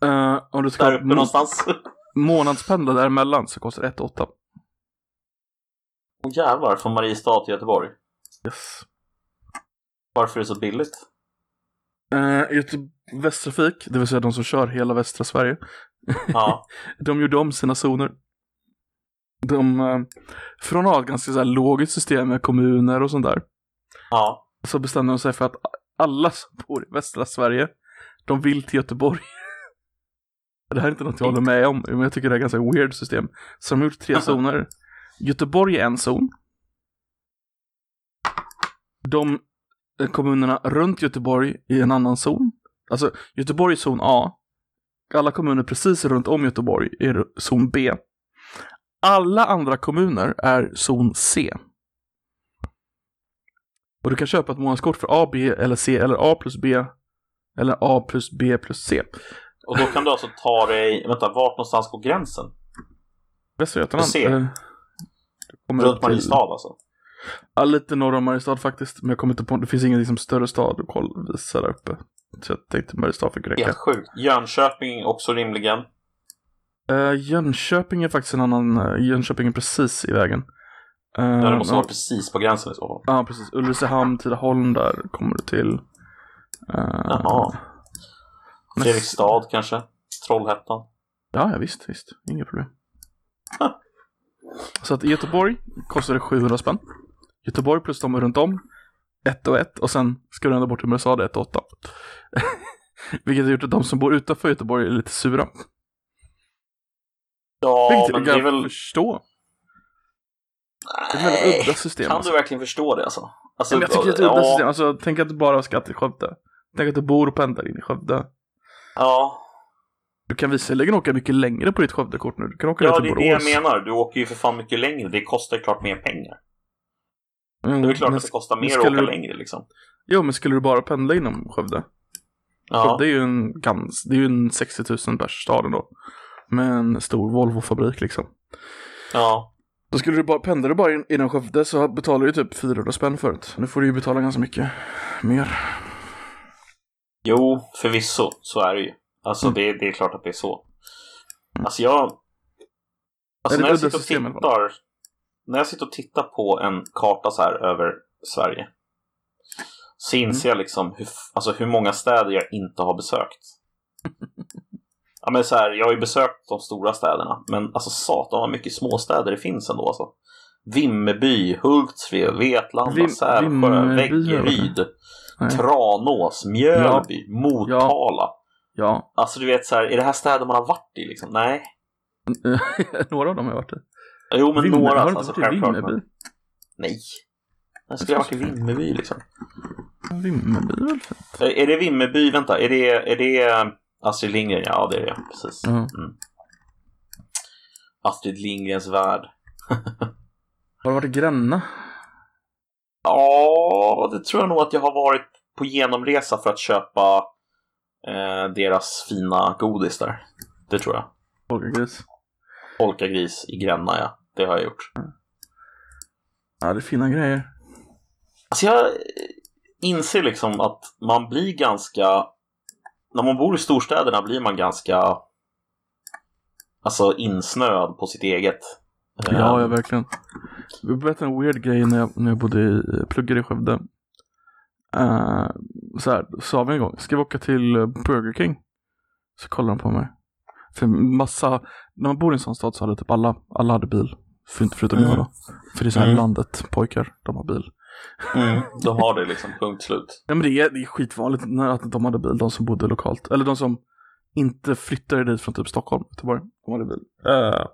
Eh, om du ska Där uppe må- någonstans. <laughs> månadspendla däremellan så kostar det 1 8. Åh jävlar, från Mariestad till Göteborg. Yes. Varför är det så billigt? Uh, Göte- Västtrafik, det vill säga de som kör hela västra Sverige, <laughs> Ja. de gjorde om sina zoner. De, från att ha ett ganska så här logiskt system med kommuner och sånt där, Ja. Så bestämde de sig för att alla som bor i västra Sverige, de vill till Göteborg. Det här är inte något jag håller med om, men jag tycker det är ett ganska weird system. Så de har gjort tre zoner. Göteborg är en zon. De eh, kommunerna runt Göteborg i en annan zon. Alltså, Göteborg är zon A. Alla kommuner precis runt om Göteborg är zon B. Alla andra kommuner är zon C. Och du kan köpa ett månadskort för A, B eller C eller A plus B eller A plus B plus C. Och då kan du alltså ta dig, vänta, vart någonstans går gränsen? Västra Götaland. C. eh, du kommer upp Runt till- Mariestad alltså? Ja, lite norr om Mariestad faktiskt. Men jag kommer inte på, det finns ingen liksom, större stad att kolla, visa där uppe. Så jag tänkte Mariestad fick räcka. Helt sjukt. Jönköping också rimligen. Eh, Jönköping är faktiskt en annan, uh, Jönköping är precis i vägen. Uh, Ja, det måste vara precis på gränsen i så fall. Ja, precis. Ulricehamn, Tidaholm där kommer du till. Uh, Jaha. Fredrikstad kanske? Trollhättan? Ja, ja, visst, visst. Inga problem. Så att i Göteborg kostar det 700 spänn. Göteborg plus de runt om. 1 och 1 och sen ska du ända bort till Mariestad 1 och 8. <laughs> Vilket har gjort att de som bor utanför Göteborg är lite sura. Ja, Vilket men jag det är väl... förstå. Det väldigt udda system. Kan alltså. du verkligen förstå det alltså? alltså Men jag tycker det är ett udda ja, system. Alltså, tänk att du bara har skatt i Skövde. Tänk att du bor och pendlar in i Skövde. Ja, Du kan visserligen åka mycket längre på ditt Skövdekort nu. Du kan åka ja ner det till är det Borås. jag menar. Du åker ju för fan mycket längre. Det kostar ju klart mer pengar. Mm, Det är klart men att det kostar mer att åka du- längre liksom. Jo, men skulle du bara pendla inom Skövde? Ja, Skövde är ju en, gans, det är ju en 60 000 pers stad ändå. Med en stor Volvo-fabrik liksom. ja. Då skulle du bara, pendlar du bara in, inom Skövde så betalar du typ 400 spänn förut. Nu får du ju betala ganska mycket mer. Jo, förvisso. Så är det ju. Alltså Mm. det, det är klart att det är så. Alltså jag... Alltså när jag sitter och tittar... När jag sitter och tittar på en karta så här över Sverige. Så inser Mm. jag liksom hur, alltså hur många städer jag inte har besökt. <laughs> Ja men så här, jag har ju besökt de stora städerna. Men alltså satan vad mycket småstäder det finns ändå alltså. Vimmerby, Hultsfred, Vetlanda, Vim- Sävsjö, Nej. Tranås, Mjölby, Motala. Ja, Alltså du vet så här, är det här städer man har varit i liksom? Nej. <laughs> några av dem har jag varit i. Jo men Vimmerby- några har du alltså, inte varit i. Vimmerby? Men... Nej. Jag skulle ha varit i Vimmerby liksom. Vimmerby är väl fint? Är det Vimmerby, vänta, är det, är det Astrid Lindgren? Ja det är det, precis. Ja. Mm. Astrid Lindgrens värld. Har du varit i Gränna? Ja, det tror jag nog att jag har varit på genomresa för att köpa eh, deras fina godis där. Det tror jag. Polkagris? Polkagris i Gränna, ja. Det har jag gjort. Ja, det är fina grejer. Alltså jag inser liksom att man blir ganska... När man bor i storstäderna blir man ganska alltså insnöad på sitt eget. Ja, ja Eh, verkligen. Jag berättade en weird grej när jag, när jag bodde i, pluggade i Skövde. Uh, så här, sa vi en gång, ska vi åka till Burger King? Så kollade de på mig. För massa, när man bor i en sån stad så hade typ alla, alla hade bil. För, förutom Mm. jag då. För det är så här Mm. landet, pojkar, de har bil. Mm, <laughs> de har det liksom, punkt slut. Ja men det är, det är skitvanligt när att de hade bil, de som bodde lokalt. Eller de som inte flyttade dit från typ Stockholm, Göteborg. De hade bil. Eh,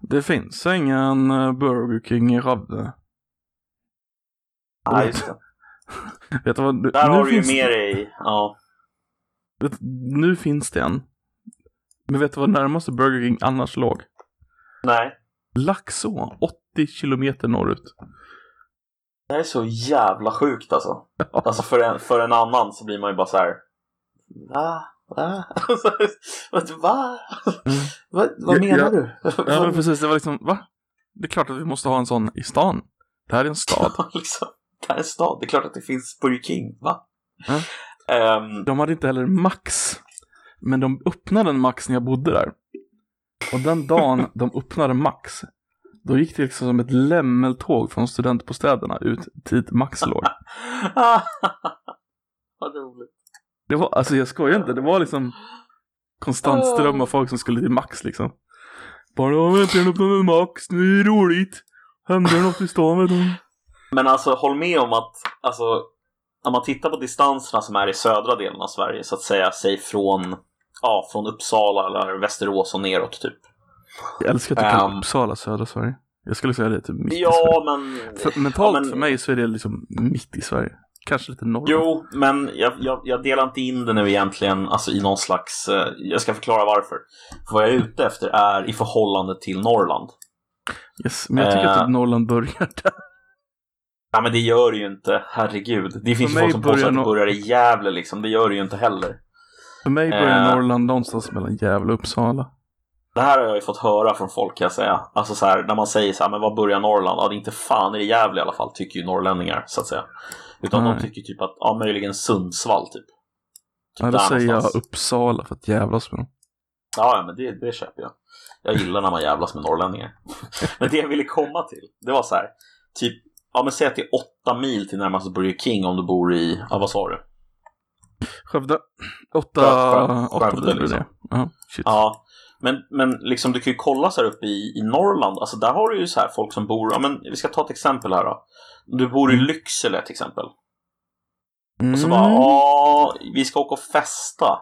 det finns ingen eh, Burger King i Skövde. Ja, just det. <laughs> vet du vad? Nu, Där har du ju finns, med dig, ja. vet, nu finns det en. Men vet du vad närmaste Burger King annars låg? Nej. Laxå, 80 kilometer norrut. Det här är så jävla sjukt alltså. Alltså för en, för en annan så blir man ju bara så här. Va? Va? <laughs> Vad- Va? Mm. Va? Vad Ja, menar du? Ja men precis, det var liksom, va? Det är klart att vi måste ha en sån i stan. Det här är en stad. <laughs> liksom, det här är en stad, det är klart att det finns Burger King, va? Ehm, De hade inte heller Max. Men de öppnade en Max när jag bodde där. Och den dagen de öppnade Max, då gick det liksom som ett lämmeltåg från studentbostäderna ut dit Max låg. <laughs> Vad roligt. Det var, alltså jag skojar inte, det var liksom konstant ström av folk som skulle till Max liksom. Bara, "Ja, vänta upp med Max, nu är det roligt. Händer något i stan vet du. Men alltså håll med om att, alltså, om man tittar på distanserna som är i södra delen av Sverige, så att säga, säg från, ja, från Uppsala eller Västerås och neråt typ. Jag älskar att du kallar Ehm. Uppsala södra Sverige. Jag skulle säga det typ mitt i Sverige. Ja, men... För, mentalt ja, men- för mig så är det liksom mitt i Sverige. Kanske lite norr. Jo, men jag, jag, jag delar inte in det nu egentligen alltså i någon slags... Eh, jag ska förklara varför. För vad jag är ute efter är i förhållande till Norrland. Yes, men jag tycker Eh. att Norrland börjar där. Ja, men det gör det ju inte. Herregud. Det finns ju folk som påstår att det börjar i Gävle liksom. Det gör det ju inte heller. För mig börjar Eh. Norrland någonstans mellan Gävle och Uppsala. Det här har jag ju fått höra från folk kan jag säga. Alltså så här, när man säger så här, men var börjar Norrland? Ja, det är inte fan är det Gävle i alla fall, tycker ju norrlänningar så att säga. Utan Nej. de tycker typ att, ja möjligen Sundsvall typ. typ Ja, då säger jag. Uppsala för att jävlas med dem. Ja, men det, det köper jag. Jag gillar när man jävlas med norrlänningar. <laughs> men det jag ville komma till, det var så här, typ, ja men säg att det är åtta mil till närmaste Burger King om du bor i, ja vad sa du? Skövde. Åtta, Skövde, åtta blir det. liksom. Ja, shit. Ja, men, men liksom du kan ju kolla så här uppe i, i Norrland, alltså där har du ju så här folk som bor, ja men vi ska ta ett exempel här då. Du bor i Lycksele till exempel. Och så Mm. bara, ja, vi ska åka och festa.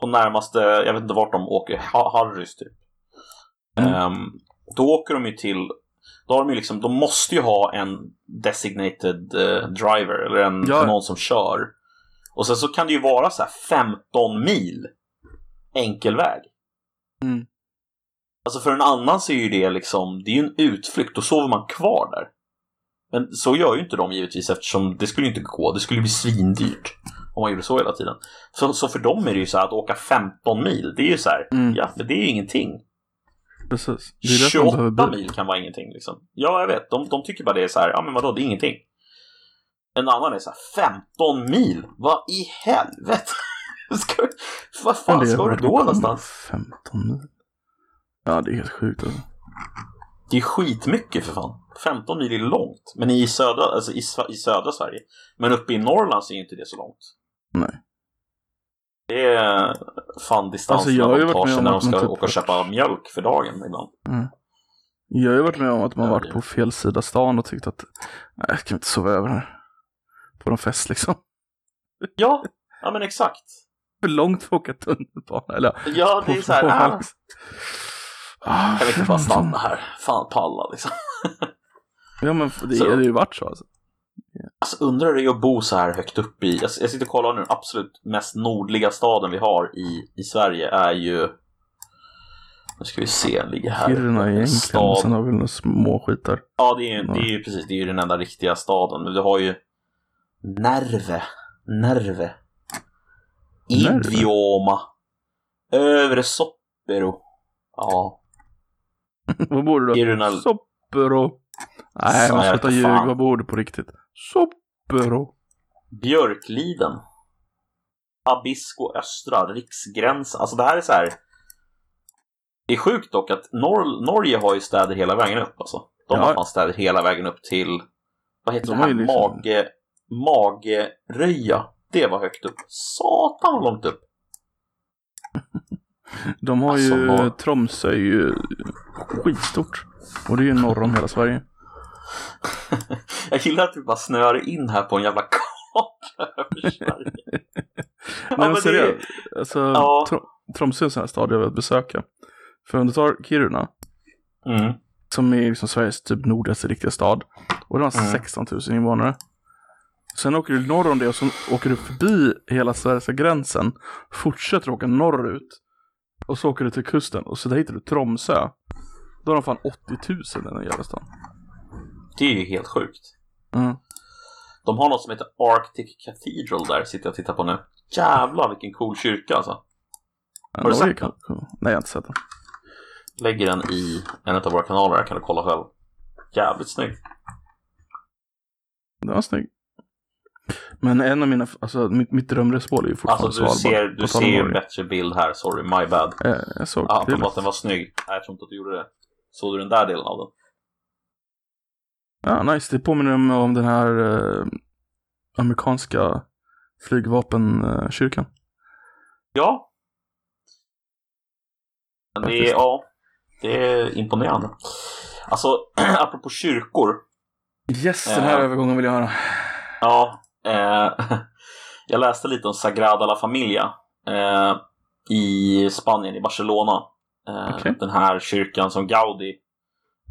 På närmaste, jag vet inte vart de åker, Ha- Harrys typ. Mm. Ehm, då åker de ju till, då har de ju liksom, de måste ju ha en designated eh, driver, eller en, Ja. någon som kör. Och sen så kan det ju vara så här 15 mil enkel väg. Mm. Alltså för en annan så är ju det liksom, det är ju en utflykt, då sover man kvar där. Men så gör ju inte de givetvis eftersom det skulle ju inte gå, det skulle bli svindyrt om man gjorde så hela tiden. Så, så för dem är det ju så här att åka 15 mil, det är ju så här, Mm. ja för det är ju ingenting. Precis. Det är därför man 28 behöver bil. mil kan vara ingenting liksom. Ja, jag vet, de, de tycker bara det är så här, ja men vadå, det är ingenting. En annan är så här, 15 mil? Vad i helvete? <laughs> ska, vad fan ska du då kommer. någonstans? 15 mil. Ja, det är helt sjukt alltså. Det är skitmycket för fan. 15 mil är långt. Men i södra, alltså i, i södra Sverige. Men uppe i Norrland så är inte det så långt. Nej. Det är fan distansen Alltså, jag har ju varit med om när de ska typ- åka och köpa mjölk för dagen ibland. Jag har ju varit med om att man varit på fel sida stan och tyckt att nej, jag kan inte sova över här. På någon fest liksom. Ja, ja men exakt. För långt för att åka tunnelbana. Eller Ja, det är så här, ah, Ah, kan vi inte bara 15. stanna här? Fan palla liksom. <laughs> Ja men det Så- har ju varit så alltså. Alltså undrar hur det är att bo så här högt upp i, jag, jag sitter och kollar nu, den absolut mest nordliga staden vi har i, i Sverige är ju, nu ska vi se, ligger här. Kiruna egentligen. Stad. Sen har vi några små skitar. Ja, det är, ju- det är ju precis, det är ju den enda riktiga staden. Men du har ju Nerve, Nerve? Idioma, Övre Soppero. Ja, <laughs> Vad bor du då? Kiruna, Soppero. Nej, man slutar vet ljuga. Vad bor du på riktigt? Soppero. Björkliden, Abisko Östra, Riksgränsen. Alltså det här är så här. Det är sjukt dock att Nor- Norge har ju städer hela vägen upp alltså. De Ja. har fan städer hela vägen upp till, vad heter De det här? liksom- Mage, Mageröja. Det var högt upp. Satan vad långt upp. <laughs> De har Alltså, ju, norr- Tromsö är ju skitstort. Och det är ju norr om hela Sverige. <laughs> Jag gillar att vi bara snöar in här på en jävla karta <laughs> över Sverige. Nej men men det- seriöst. Alltså, Ja. Tro- Tromsö är en sån här stad jag vill besöka. För om du tar Kiruna, Mm. som är liksom Sveriges typ nordligaste riktiga stad. Och den har Mm. 16 000 invånare. Sen åker du norr om det och så åker du förbi hela svenska gränsen. Fortsätter åka norrut. Och så åker du till kusten och så där hittar du Tromsö. Då har de fan 80 000 i den jävla stan. Det är ju helt sjukt. Mm. De har något som heter Arctic Cathedral där, sitter jag och tittar på nu. Jävlar vilken cool kyrka alltså. Har du sett den? cool. Nej, jag har inte sett den. Lägger den i en av våra kanaler, här kan du kolla själv. Jävligt snygg. Den var snygg. Men en av mina, alltså mitt, mitt drömresmål är ju fortfarande Alltså du Svalbard. ser, du ser ju en bättre bild här, sorry, my bad. Eh, Jag såg det. på att den var snygg. Nej, jag tror inte att du gjorde det. Såg du den där delen av den? Ja, nice. Det påminner om, om den här eh, amerikanska flygvapenkyrkan. Ja. Men det är, ja, det är imponerande. Alltså, <clears throat> apropå kyrkor. Yes, den här Ja. övergången vill jag höra. Ja, eh, <laughs> jag läste lite om Sagrada la Familia eh, i Spanien, i Barcelona. Eh, Okej. Den här kyrkan som Gaudi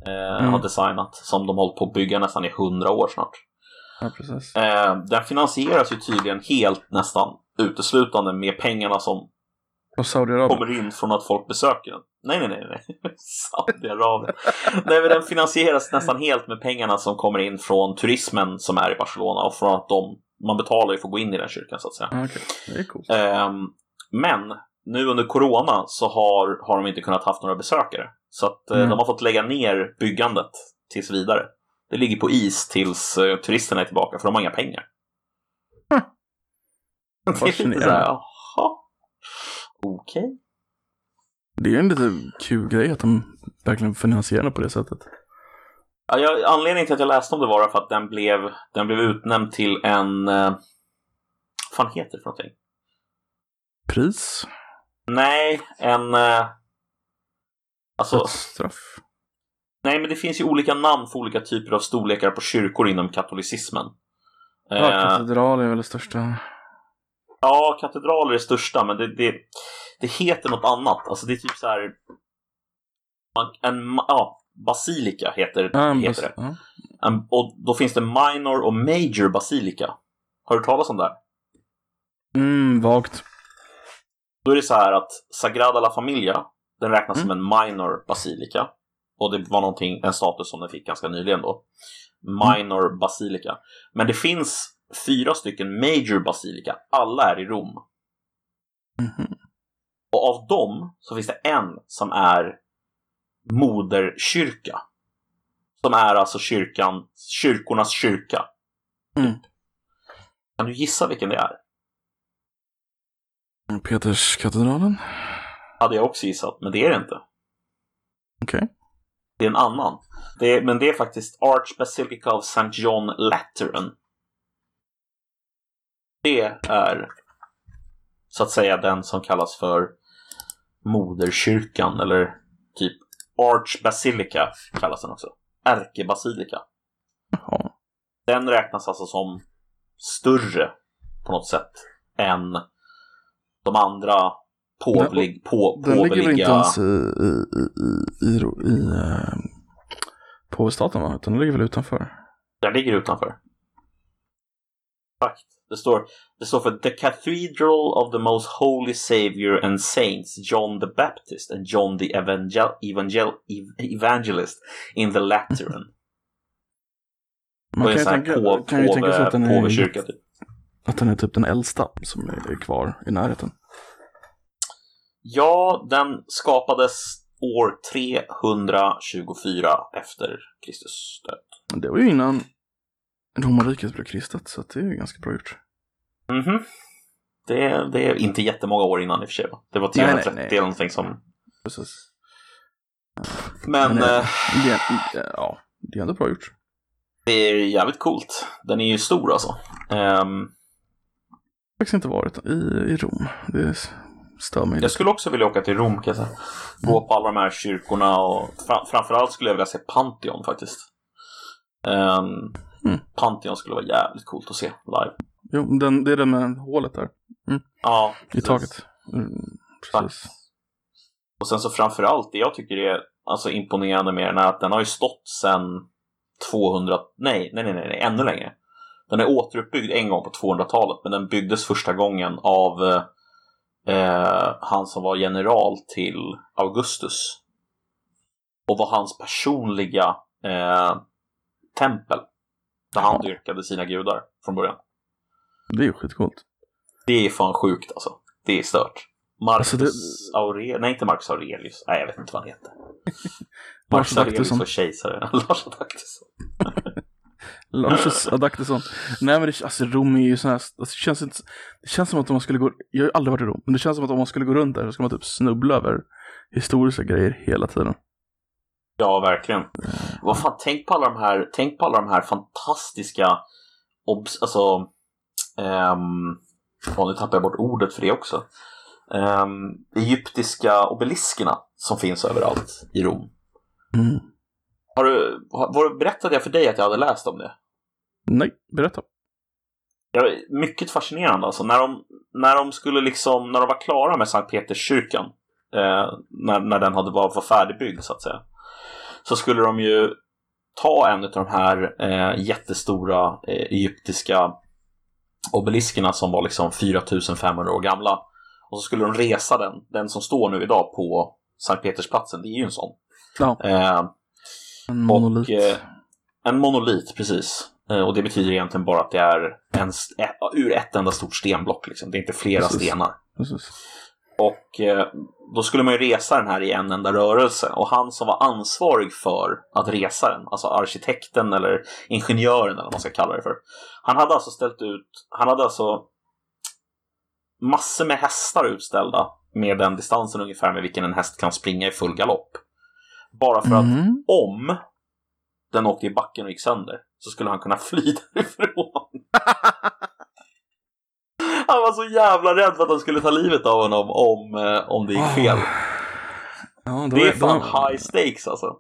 eh, Mm. har designat, som de hållit på att bygga nästan i hundra år snart. Ja, precis. Eh, den finansieras ju tydligen helt nästan uteslutande med pengarna som Och Saudiarabien. kommer in från att folk besöker den. Nej, nej, nej, nej. <laughs> Saudiarabien. nej, men den finansieras nästan helt med pengarna som kommer in från turismen som är i Barcelona och från att de, man betalar ju för att gå in i den kyrkan så att säga. Okej, det är coolt. Ehm, men nu under corona så har, har de inte kunnat haft några besökare. Så att eh, Mm. de har fått lägga ner byggandet tills vidare. Det ligger på is tills eh, turisterna är tillbaka för de har inga pengar. <laughs> Det är lite Fascinerande. Okej. Det är ju en lite kul grej att de verkligen finansierar det på det sättet. Ja, jag, anledningen till att jag läste om det var för att den blev, den blev utnämnd till en... Eh, vad fan heter det för någonting? Pris? Nej, en... Eh, alltså, Dödsstraff? nej men det finns ju olika namn för olika typer av storlekar på kyrkor inom katolicismen. Ja, Eh, katedral är väl det största. Ja, katedraler är största, men det, det, det heter något annat. Alltså det är typ så här... En, ja, basilika heter, en heter det. ja. En, och då finns det minor och major basilika. Har du talat om det? här? Mm, vagt. Då är det så här att Sagrada la Familia, den räknas Mm. som en minor basilika. Och det var någonting, en status som den fick ganska nyligen då. Minor basilika. Men det finns fyra stycken major basilika. Alla är i Rom. Mhm. Och av dem så finns det en som är moderkyrka. Som är alltså kyrkan, kyrkornas kyrka. Mm. Kan du gissa vilken det är? Peterskatedralen? Hade jag också gissat, men det är det inte. Okej. Det är en annan. Det är, men det är faktiskt Archbasilica of St. John Lateran. Det är så att säga den som kallas för moderkyrkan eller typ Archbasilica kallas den också. Ärkebasilika. Den räknas alltså som större på något sätt än de andra påvlig, på, Den ligger väl inte påvliga... ens i, i, i, i, i, i uh, påvestaten va? Den ligger väl utanför? Den ligger utanför. Exakt. Det står, det står för The Cathedral of the Most Holy Savior and Saints John the Baptist and John the Evangel Evangel Ev- Evangelist in the Lateran. Man kan ju tänka, på, kan ju tänka sig att den, är, typ. att den är typ den äldsta som är kvar i närheten. Ja, den skapades år 324 efter Kristus död. Det var ju innan romarriket blev kristet, så det är ju ganska bra gjort. Mhm. Det, är- det är inte jättemånga år innan i och för sig. va? Det var Nej, nej, 330 nej. eller någonting som... Precis. Men... Men, eh, Det, är- ja, det är ändå bra gjort. Det är jävligt coolt. Den är ju stor alltså. Ehm, Jag har faktiskt inte varit i, i Rom. Det stör mig jag skulle också vilja åka till Rom kan jag säga. Gå på alla de här kyrkorna och fra- framförallt skulle jag vilja se Pantheon faktiskt. Um, Mm. Pantheon skulle vara jävligt coolt att se live. Jo, den, det är den med hålet där. Ja, I precis. taket. Mm, precis. Och sen så framförallt det jag tycker är alltså imponerande med den är att den har ju stått sedan 200, nej, nej, nej, nej, nej ännu längre. Den är återuppbyggd en gång på 200-talet, men den byggdes första gången av eh, han som var general till Augustus. Och var hans personliga eh, tempel. Där han dyrkade sina gudar från början. Det är ju skitcoolt. Det är fan sjukt alltså. Det är stört. Marcus Alltså, det- Aurelius, nej inte Marcus Aurelius, nej jag vet inte vad han heter. <laughs> Marcus Aurelius Adaktusson. var kejsare, <laughs> Lars Adaktusson. <laughs> Lars Adaktusson. Nej men det, alltså Rom är ju sån här, alltså, det, känns inte, det känns som att om man skulle gå, jag har ju aldrig varit i Rom, men det känns som att om man skulle gå runt där så ska man typ snubbla över historiska grejer hela tiden. Ja, verkligen. Vad fan, tänk på alla de här, tänk på alla de här fantastiska, obs, alltså, um, nu tappar jag bort ordet för det också. Ehm, egyptiska obeliskerna som finns överallt i Rom. Mm. Har du, har, berättade jag för dig att jag hade läst om det? Nej, berätta. Ja, mycket fascinerande alltså. När de, när de skulle liksom, när de var klara med Sankt Peterskyrkan, eh, när, när den hade var, var färdigbyggd så att säga, så skulle de ju ta en av de här eh, jättestora eh, egyptiska obeliskerna som var liksom 4500 år gamla. Och så skulle de resa den, den som står nu idag på Sankt Petersplatsen, det är ju en sån. Ja, Eh, en monolit. och, eh, en monolit, precis. Eh, och det betyder egentligen bara att det är en, ur ett enda stort stenblock. Liksom. Det är inte flera Precis. stenar. Precis. Och eh, då skulle man ju resa den här i en enda rörelse. Och han som var ansvarig för att resa den, alltså arkitekten eller ingenjören eller vad man ska kalla det för. Han hade alltså ställt ut, han hade alltså massor med hästar utställda med den distansen ungefär med vilken en häst kan springa i full galopp. Bara för att Mm. om den åkte i backen och gick sönder så skulle han kunna <laughs> fly därifrån. <laughs> han var så jävla rädd för att de skulle ta livet av honom om, eh, om det gick fel. Ja, då Det är fan då- high stakes alltså.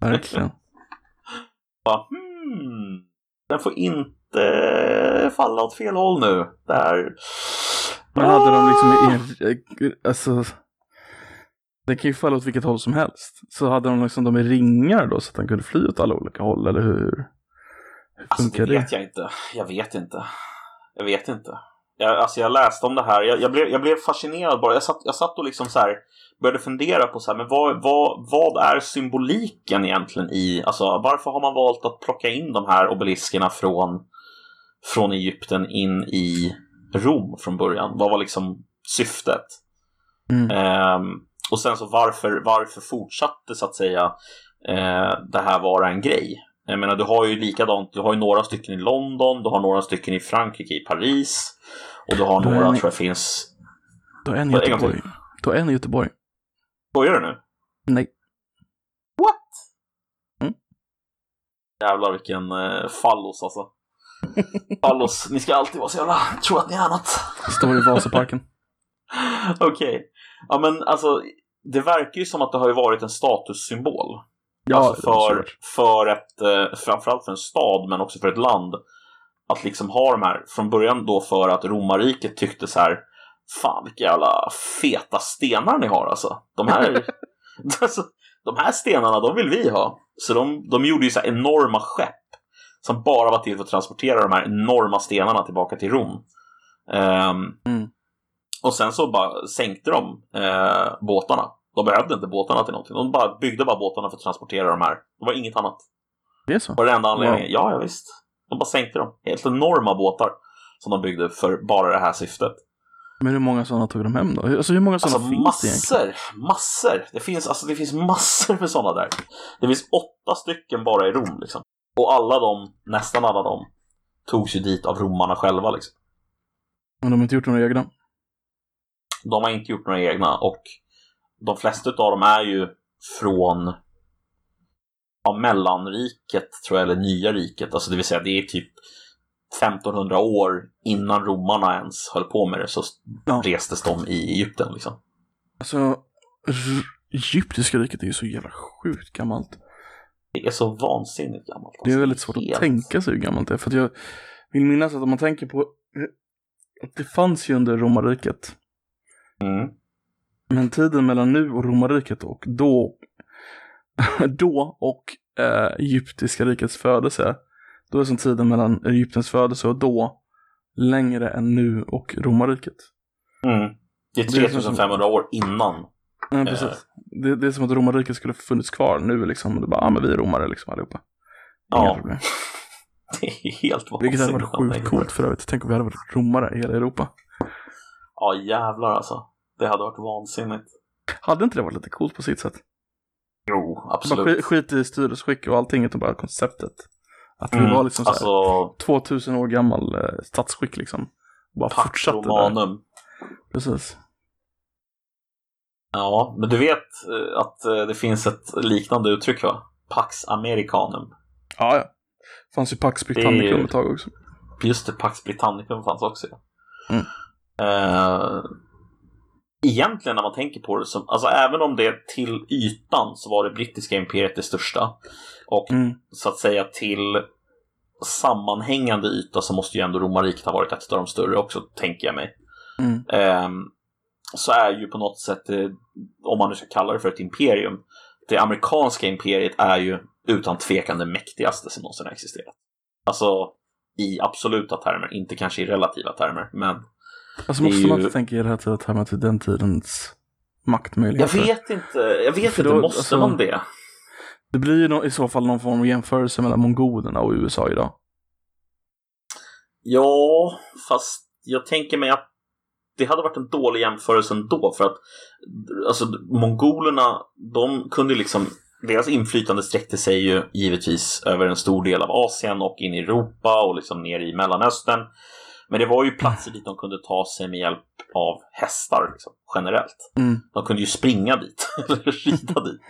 Verkligen. <laughs> Bara, hmm, den får inte falla åt fel håll nu. Där. Men hade de liksom i en, alltså, det kan ju falla åt vilket håll som helst. Så hade de liksom de i ringar då så att han kunde fly åt alla olika håll eller hur? Hur Alltså det? vet jag inte. Jag vet inte. Jag vet inte. Jag, alltså jag läste om det här. Jag, jag, blev, jag blev fascinerad bara. Jag satt, jag satt och liksom så här började fundera på så här, men vad, vad, vad är symboliken egentligen i, alltså varför har man valt att plocka in de här obeliskerna från, från Egypten in i Rom från början? Vad var liksom syftet? Mm. Ehm, och sen så varför, varför fortsatte så att säga eh, det här vara en grej? Jag menar, du har ju likadant, du har ju några stycken i London, du har några stycken i Frankrike, i Paris och du har Då några, ni- tror jag finns... Då är en i en Göteborg. Då är en i Göteborg. Skojar du nu? Nej. What? Mm. Jävlar vilken eh, fallos alltså. <laughs> fallos, ni ska alltid vara så jävla, tro att ni är något. Står i Vasaparken. <laughs> Okej. Ja men alltså, det verkar ju som att det har ju varit en statussymbol. Ja, alltså för, för ett, eh, framförallt för en stad men också för ett land. Att liksom ha de här, från början då för att romarriket tyckte så här Fan vilka jävla feta stenar ni har alltså. De här, <laughs> alltså, de här stenarna, de vill vi ha. Så de, de gjorde ju så här enorma skepp. Som bara var till för att transportera de här enorma stenarna tillbaka till Rom. Ehm, Mm. och sen så bara sänkte de eh, båtarna. De behövde inte båtarna till någonting. De bara byggde bara båtarna för att transportera de här. Det var inget annat. Det är så. Var det enda anledningen. Wow. Ja, ja, visst. De bara sänkte dem. Helt enorma båtar som de byggde för bara det här syftet. Men hur många sådana tog de hem då? Alltså hur många sådana Alltså finns det egentligen? massor, massor. Det finns, alltså, det finns massor med sådana där. Det finns åtta stycken bara i Rom liksom. Och alla de, nästan alla de, togs ju dit av romarna själva liksom. Men de har inte gjort några egna? De har inte gjort några egna och de flesta av dem är ju från ja, mellanriket tror jag, eller nya riket. Alltså det vill säga det är typ 1500 år innan romarna ens höll på med det så Ja. restes de i Egypten liksom. Alltså, Egyptiska riket är ju så jävla sjukt gammalt. Det är så vansinnigt gammalt. Det är alltså. väldigt svårt Helt- att tänka sig hur gammalt det är. För att jag vill minnas att om man tänker på att det fanns ju under romarriket. Mm. Men tiden mellan nu och romarriket och då, <laughs> då och eh, egyptiska rikets födelse. Då är som tiden mellan Egyptens födelse och då längre än nu och romarriket. Mm. Det är Det är som- 3500 år innan. Ja, precis. Det, det är som att romarriket skulle funnits kvar nu liksom. Det bara, ja men vi är romare liksom allihopa. Inga Ja. problem. <laughs> Det är helt Vilket hade vansinnigt. varit sjukt coolt för övrigt. Tänk om vi hade varit romare i hela Europa. Ja jävlar alltså. Det hade varit vansinnigt. Hade inte det varit lite coolt på sitt sätt? Jo, absolut. skit, skit i styrelseskick och allting utan bara konceptet. Att vi Mm, var liksom så Alltså, 2000 år gammal eh, statsskick liksom. Bara Pax fortsatte där. Romanum. Precis. Ja, men du vet eh, att eh, det finns ett liknande uttryck va? Pax Americanum. Ja, ja. Fanns ju Pax Britannicum ett tag också. Just det, Pax Britannicum fanns också. Ja. Mm. Eh, egentligen när man tänker på det, som, alltså även om det till ytan så var det brittiska imperiet det största. Och Mm. så att säga till sammanhängande yta så måste ju ändå romarriket ha varit ett av de större också, tänker jag mig. Mm. Ehm, så är ju på något sätt, eh, om man nu ska kalla det för ett imperium, det amerikanska imperiet är ju utan tvekan det mäktigaste som någonsin har existerat. Alltså i absoluta termer, inte kanske i relativa termer, men Alltså måste ju- man inte tänka i det här termer till den tidens jag maktmöjligheter? vet inte, jag vet inte, då, måste alltså- man det? Det blir ju nå- i så fall någon form av jämförelse mellan mongolerna och USA idag. Ja, fast jag tänker mig att det hade varit en dålig jämförelse ändå för att alltså, mongolerna, de kunde liksom deras inflytande sträckte sig ju givetvis över en stor del av Asien och in i Europa och liksom ner i Mellanöstern. Men det var ju platser dit de kunde ta sig med hjälp av hästar liksom, generellt. Mm. De kunde ju springa dit, <laughs> eller rida dit.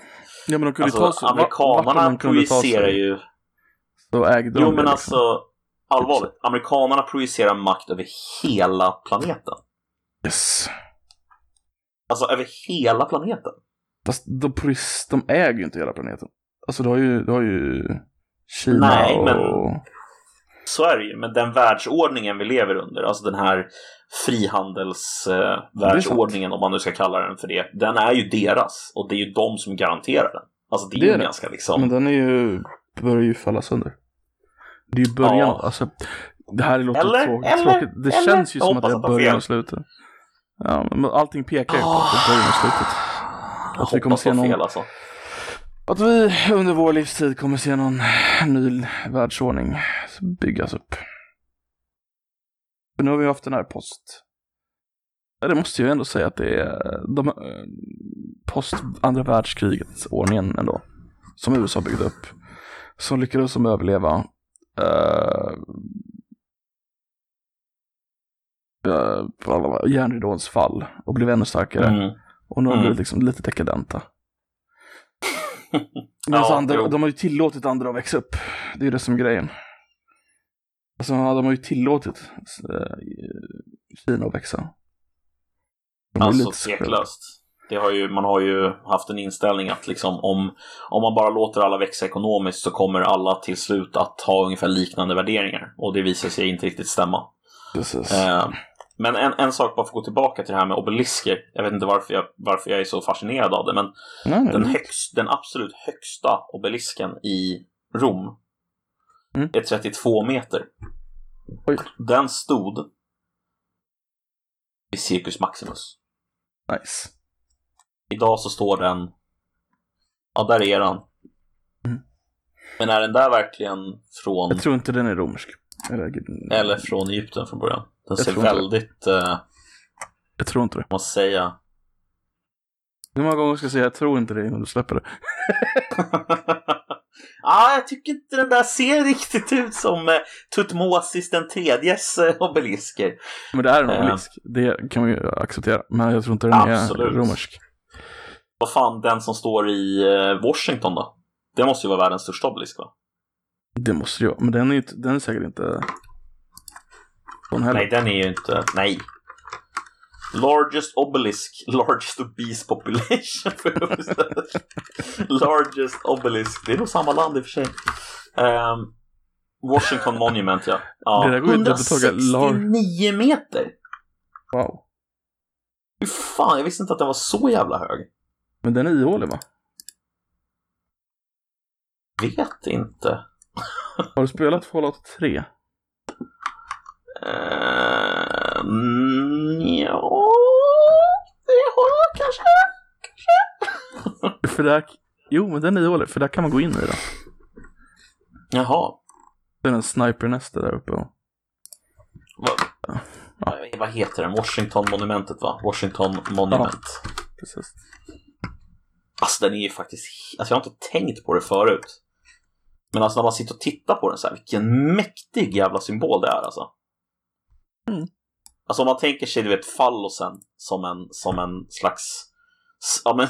Ja men de kunde Alltså, ta sig, amerikanerna projicerar ju Så ägde Jo de det, men liksom. alltså allvarligt, amerikanerna projicerar makt över hela planeten. Yes. Alltså över hela planeten. Fast de, de äger ju inte hela planeten. Alltså du har ju, du har ju Kina Nej, och... men- Så är det ju, men den världsordningen vi lever under, alltså den här frihandelsvärldsordningen, eh, om man nu ska kalla den för det, den är ju deras och det är ju de som garanterar den. Alltså det är Det ju är det. ganska liksom... Men den är ju, börjar ju falla sönder. Det är ju början, Ja. alltså. Det här låter Eller- tråkigt. eller- tråkigt. Det eller- känns ju som att det är början och slutet. Ja, men allting pekar ju på att det är början och slutet. Att vi kommer se någon- fel alltså. Att vi under vår livstid kommer se någon ny världsordning byggas upp. Nu har vi haft den här post... Det måste jag ändå säga att det är de, eh, post andra världskrigets ordningen ändå. Som USA byggde upp. Som lyckades som överleva. Uh, uh, järnridåns fall och blev ännu starkare. Mm. Och nu har de Mm. blivit liksom lite dekadenta. <laughs> Men Ja, andra, de har ju tillåtit andra att växa upp. Det är ju det som är grejen. Alltså de har ju tillåtit eh, Kina att växa. Alltså tveklöst. Det har ju, man har ju haft en inställning att liksom om, om man bara låter alla växa ekonomiskt så kommer alla till slut att ha ungefär liknande värderingar. Och det visar sig inte riktigt stämma. Eh, men en, en sak bara för att gå tillbaka till det här med obelisker. Jag vet inte varför jag, varför jag är så fascinerad av det. Men nej, den, högst, den absolut högsta obelisken i Rom Mm. är 32 meter. Oj. Den stod i Circus Maximus. Nice. Idag så står den... Ja, där är den. Mm. Men är den där verkligen från... Jag tror inte den är romersk. Eller, Eller från Egypten från början? Den Jag ser väldigt... Eh, Jag tror inte det. man säga? Hur många gånger ska jag säga jag tror inte det innan du släpper det? <laughs> ah, jag tycker inte den där ser riktigt ut som eh, Tutmosis den tredjes eh, obelisker. Men det är en Eh. obelisk. Det kan man ju acceptera. Men jag tror inte den Absolut. är romersk. Vad fan, den som står i eh, Washington då? Det måste ju vara världens största obelisk va? Det måste ju vara. Men den är, inte, den är säkert inte heller. Nej, den är ju inte... Nej. Largest obelisk, <laughs> largest obese population. largest obelisk, det är nog samma land i och för sig. Ehm, Washington Monument, ja. ja. Det där går ju inte att betolka. Lar- 169 meter! Wow. Fy fan, jag visste inte att den var så jävla hög. Men den är ihålig va? Vet inte. <laughs> Har du spelat Fallout 3? Uh, ja, har jag kanske. kanske. För där, jo, men den är dålig, för där kan man gå in i den. Jaha. Det är en snipernäste där uppe. Och... Vad, ja. vad heter den? Washington-monumentet va? Washington Monument. Ja, precis. Alltså den är ju faktiskt, alltså jag har inte tänkt på det förut. Men alltså när man sitter och tittar på den så här, vilken mäktig jävla symbol det är alltså. Mm. Alltså om man tänker sig, du vet, fallosen som en, som en slags ja, men,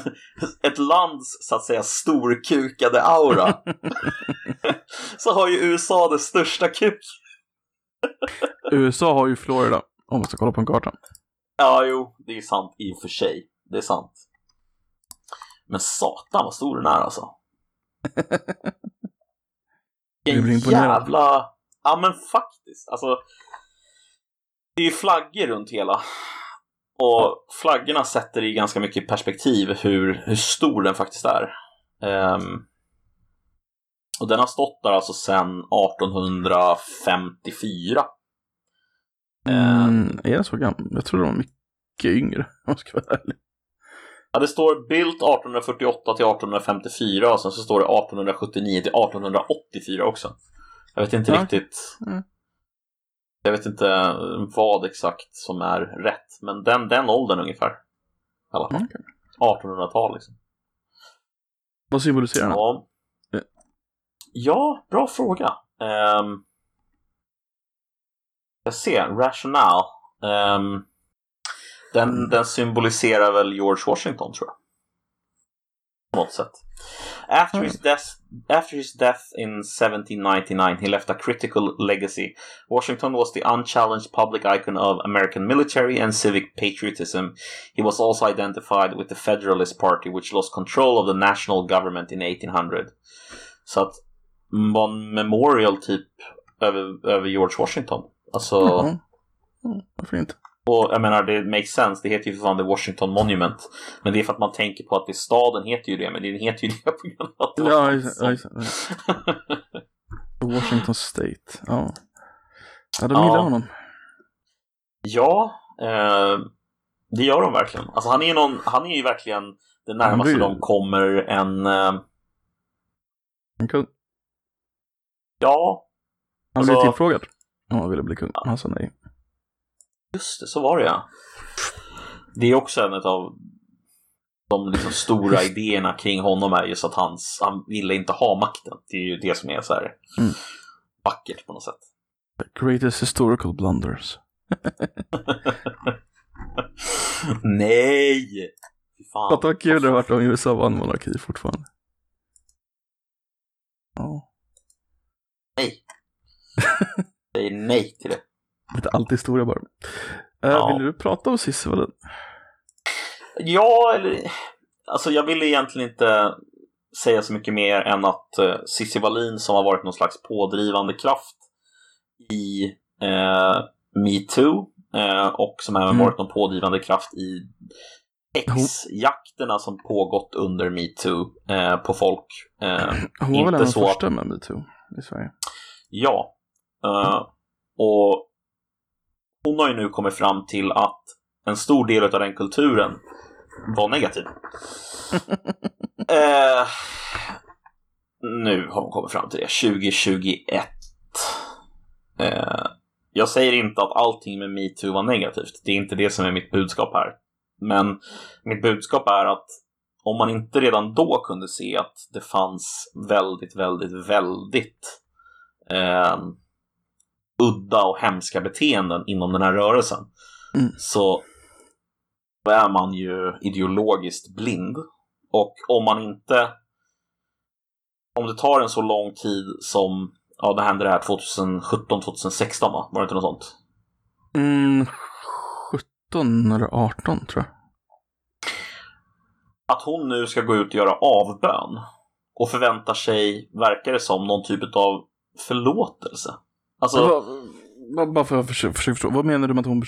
<laughs> ett lands så att säga storkukade aura <laughs> så har ju USA det största kuk. <laughs> USA har ju Florida, om man ska kolla på en karta. Ja, jo, det är sant i och för sig. Det är sant. Men satan vad stor den är alltså. En jävla... Ja men faktiskt. Alltså, det är ju flaggor runt hela. Och flaggorna sätter i ganska mycket perspektiv hur, hur stor den faktiskt är. Um, och den har stått där alltså sedan 1854. Mm, um, är den så gammal? Jag tror de var mycket yngre om jag ska vara ärlig. Ja, det står Built 1848 till 1854 och sen så står det 1879 till 1884 också. Jag vet inte ja. riktigt. Mm. Jag vet inte vad exakt som är rätt, men den, den åldern ungefär. Alla. Okay. 1800-tal liksom. Vad symboliserar den? Ja. ja, bra fråga. Um, jag ser, rational. Um, den, mm. den symboliserar väl George Washington tror jag. På något sätt. After his, death, after his death in 1799, he left a critical legacy. Washington was the unchallenged public icon of American military and civic patriotism. He was also identified with the Federalist Party, which lost control of the national government in 1800. Så att man memorial typ över, över George Washington. Alltså... Mm. Mm, varför inte? Och jag menar, det makes sense. Det heter ju för fan The Washington Monument. Men det är för att man tänker på att det staden heter ju det, men den heter ju det <laughs> på grund av att Ja, exakt. Washington State. Ja. Ja, de gillar ja. honom. Ja, eh, det gör de verkligen. Alltså han är, någon, han är ju verkligen det närmaste blir... de kommer en... Eh... En kung? Ja. Han alltså... blev tillfrågad om han ville bli kung. Han sa nej. Just det, så var det ja. Det är också en av de liksom stora idéerna kring honom är just att hans, han ville inte ha makten. Det är ju det som är så här mm. vackert på något sätt. The greatest historical blunders. <laughs> Nej! Fan. Fatta vad kul det hade varit om USA vann monarki fortfarande. Ja. Nej. <laughs> Säg nej till det. <laughs> Lite allt historia bara. Uh, ja. Vill du prata om Cissi Wallin? Ja, eller alltså jag ville egentligen inte säga så mycket mer än att Cissi Wallin som har varit någon slags pådrivande kraft i uh, metoo uh, och som även mm. varit någon pådrivande kraft i X-jakterna som pågått under metoo uh, på folk. Uh, <clears throat> Hon var väl den första med metoo i Sverige? Ja. och hon har ju nu kommit fram till att en stor del av den kulturen var negativ. <laughs> eh, nu har hon kommit fram till det, 2021. Eh, jag säger inte att allting med metoo var negativt, det är inte det som är mitt budskap här. Men mitt budskap är att om man inte redan då kunde se att det fanns väldigt, väldigt, väldigt eh, udda och hemska beteenden inom den här rörelsen mm. så är man ju ideologiskt blind. Och om man inte om det tar en så lång tid som ja, det hände det här 2017, 2016 va? Var det inte något sånt? Mm, 17 eller 18 tror jag. Att hon nu ska gå ut och göra avbön och förväntar sig, verkar det som, någon typ av förlåtelse. Alltså... Vad, bara för att försöka, försöka förstå, vad menar du med att hon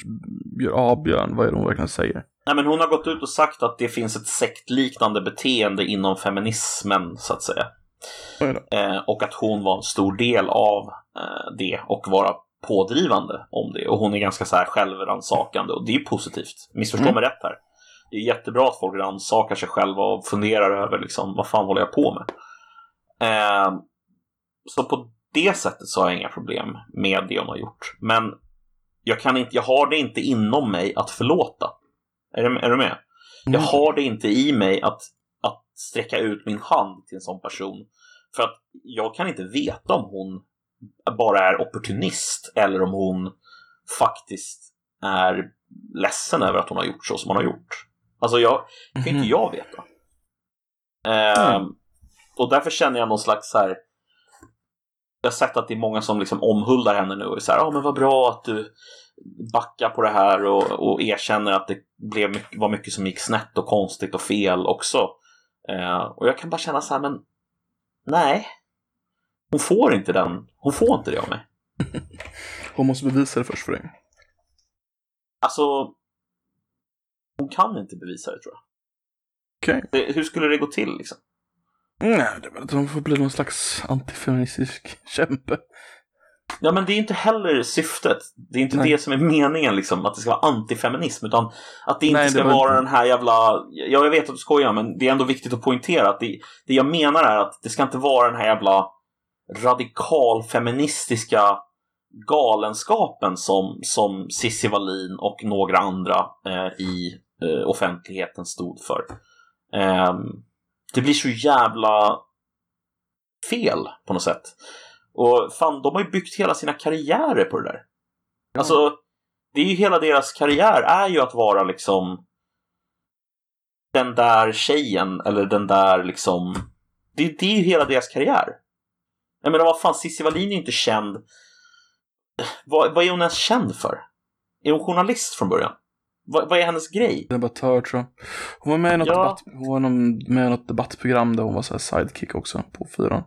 gör avbjörn? Vad är det hon verkligen säger? Nej, men hon har gått ut och sagt att det finns ett sektliknande beteende inom feminismen, så att säga. Eh, och att hon var en stor del av eh, det och vara pådrivande om det. Och hon är ganska så här självrannsakande och det är positivt. Missförstå mm. mig rätt här. Det är jättebra att folk rannsakar sig själva och funderar över liksom, vad fan håller jag på med. Eh, så på det sättet så har jag inga problem med det hon har gjort. Men jag, kan inte, jag har det inte inom mig att förlåta. Är du, är du med? Jag mm. har det inte i mig att, att sträcka ut min hand till en sån person. För att jag kan inte veta om hon bara är opportunist eller om hon faktiskt är ledsen över att hon har gjort så som hon har gjort. Alltså, jag, det kan inte mhm. jag veta. Eh, mm. Och därför känner jag någon slags så här. Jag har sett att det är många som liksom omhuldar henne nu och säger ja ah, men vad bra att du backar på det här och, och erkänner att det blev mycket, var mycket som gick snett och konstigt och fel också. Eh, och jag kan bara känna så här, men nej, hon får inte den, hon får inte det av mig. <laughs> hon måste bevisa det först för dig. Alltså, hon kan inte bevisa det tror jag. Okay. Hur skulle det gå till liksom? Nej, det är väl att hon får bli någon slags antifeministisk kämpe. Ja, men det är inte heller syftet. Det är inte Nej. det som är meningen, liksom, att det ska vara antifeminism, utan att det inte Nej, ska det vara den här jävla... Ja, jag vet att du skojar, men det är ändå viktigt att poängtera att det, det jag menar är att det ska inte vara den här jävla radikalfeministiska galenskapen som, som Cissi Wallin och några andra eh, i eh, offentligheten stod för. Eh, det blir så jävla fel på något sätt. Och fan, de har ju byggt hela sina karriärer på det där. Ja. Alltså, det är ju hela deras karriär är ju att vara liksom den där tjejen eller den där liksom. Det, det är ju hela deras karriär. Jag menar, vad fan, Cissi Wallin är ju inte känd. Vad, vad är hon ens känd för? Är hon journalist från början? Vad, vad är hennes grej? Debattör tror jag. Hon var med i något, ja. debatt, hon var med i något debattprogram där hon var så sidekick också på fyran.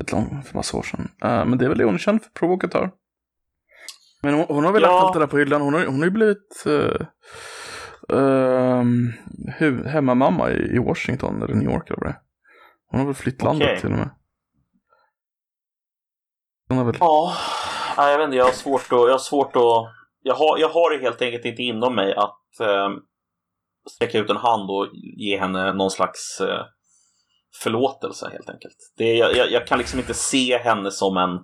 Ett långt, för massa år sedan. Uh, men det är väl det hon är känd för, provokatör. Men hon, hon har väl ja. lagt allt det där på hyllan. Hon har, hon har ju blivit uh, uh, hemmamamma i, i Washington eller New York eller vad det Hon har väl flytt okay. landet till och med. Hon har väl... Ja, jag vet inte, jag har svårt att, jag har svårt att, jag har, jag har det helt enkelt inte inom mig att eh, sträcka ut en hand och ge henne någon slags eh, förlåtelse helt enkelt. Det, jag, jag, kan liksom inte se henne som en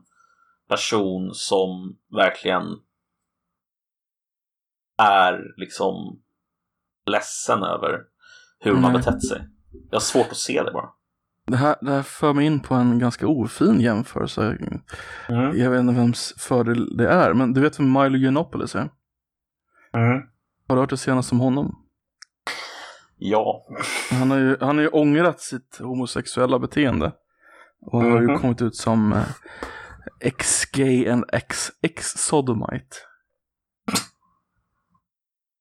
person som verkligen är liksom ledsen över hur man betett sig. Jag har svårt att se det bara. Det här, det här för mig in på en ganska ofin jämförelse. Mm. Jag vet inte vems fördel det är, men du vet vem Milo Yiannopoulos är? Mm. Har du hört det senaste om honom? Ja. Han har ju, han har ju ångrat sitt homosexuella beteende. Och mm har ju mhm. kommit ut som eh, ex-gay and ex-sodomite.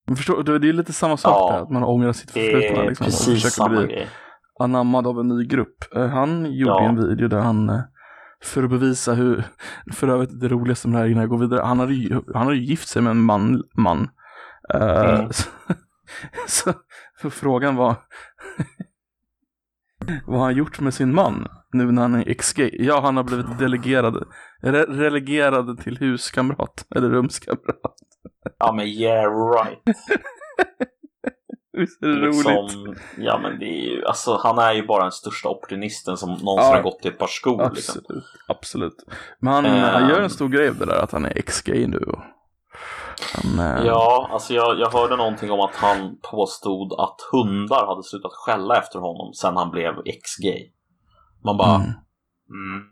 Men förstår det är lite samma sak ja, där, att man ångrar sitt förflutna. Liksom, precis samma bli grej. Anammad av en ny grupp. Eh, han gjorde ja. en video där han, eh, för att bevisa hur, för övrigt det roligaste med det här innan jag går vidare, han hade ju, han hade ju gift sig med en man. man. Mm. <laughs> så, så, för frågan var vad har han gjort med sin man nu när han är ex-gay? Ja, han har blivit delegerad, re relegerad till huskamrat, eller rumskamrat. Ja, men yeah right. <laughs> Visst är det liksom, roligt? Ja, men det är ju, alltså han är ju bara den största opportunisten som någonsin ja, har gått i ett par skor. Liksom. Absolut, liksom. absolut. Men han, um, han gör en stor grej av det där att han är ex-gay nu. Men, eh, ja, alltså jag, jag hörde någonting om att han påstod att hundar hade slutat skälla efter honom sen han blev ex-gay. Man bara, mm.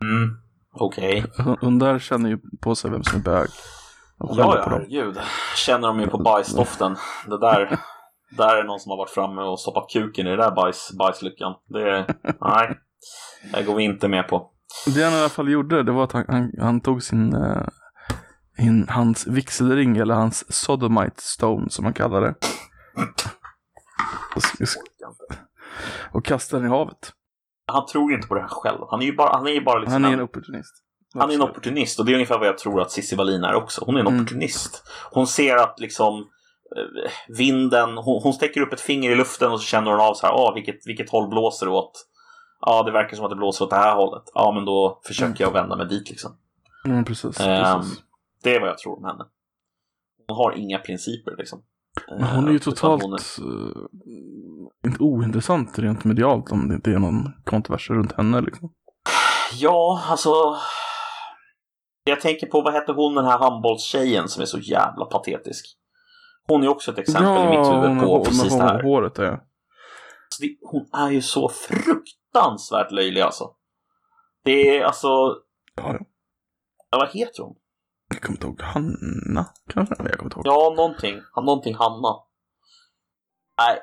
Mm, okej. Okay. Hundar känner ju på sig vem som är bög. Ja, ja, herregud. Känner de ju på bajsdoften. Det där, där är någon som har varit framme och stoppat kuken i det där bajs, bajslyckan. Det, <laughs> nej, det går vi inte med på. Det han i alla fall gjorde, det var att han, han, han tog sin uh, in hans vigselring eller hans sodomite stone som man kallar det. Och kastar den i havet. Han tror inte på det här själv. Han är ju bara, han är bara liksom Han är en opportunist. Han är en opportunist och det är ungefär vad jag tror att Cissi Wallin är också. Hon är en mm. opportunist. Hon ser att liksom vinden, hon, hon sticker upp ett finger i luften och så känner hon av så här, ah, vilket, vilket håll blåser det åt? Ja, det verkar som att det blåser åt det här hållet. Ja, men då försöker jag vända mig dit liksom. Mm, precis, Ehm, precis. det är vad jag tror om henne. Hon har inga principer liksom. Men hon är ju Eh, totalt är- eh, inte ointressant rent medialt om det inte är någon kontrovers runt henne liksom. Ja, alltså. Jag tänker på, vad hette hon den här handbollstjejen som är så jävla patetisk? Hon är också ett exempel i mitt hon huvud på hår- precis med det här. håret är. Alltså, det- Hon är ju så fruktansvärt löjlig alltså. Det är alltså, Ja, ja. ja, vad heter hon? Jag kommer inte ihåg. Hanna kanske? Jag kommer inte ihåg. Ja, någonting. Någonting Hanna. Nej.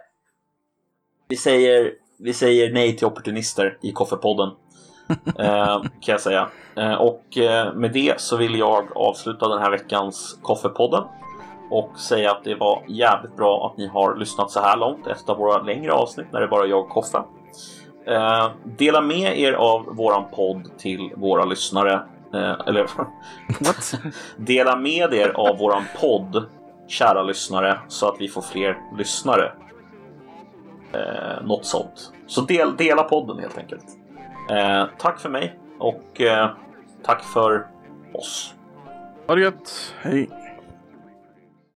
Vi säger, vi säger nej till opportunister i Koffepodden. <laughs> eh, kan jag säga. Eh, och eh, med det så vill jag avsluta den här veckans Koffepodden. Och säga att det var jävligt bra att ni har lyssnat så här långt. Ett av våra längre avsnitt när det bara är jag och Koffe. Eh, dela med er av våran podd till våra lyssnare. Eh, eller <laughs> What? Dela med er av våran podd, kära lyssnare, så att vi får fler lyssnare. Eh, något sånt. Så del, dela podden helt enkelt. Eh, tack för mig och eh, tack för oss. Ha det gött. Hej.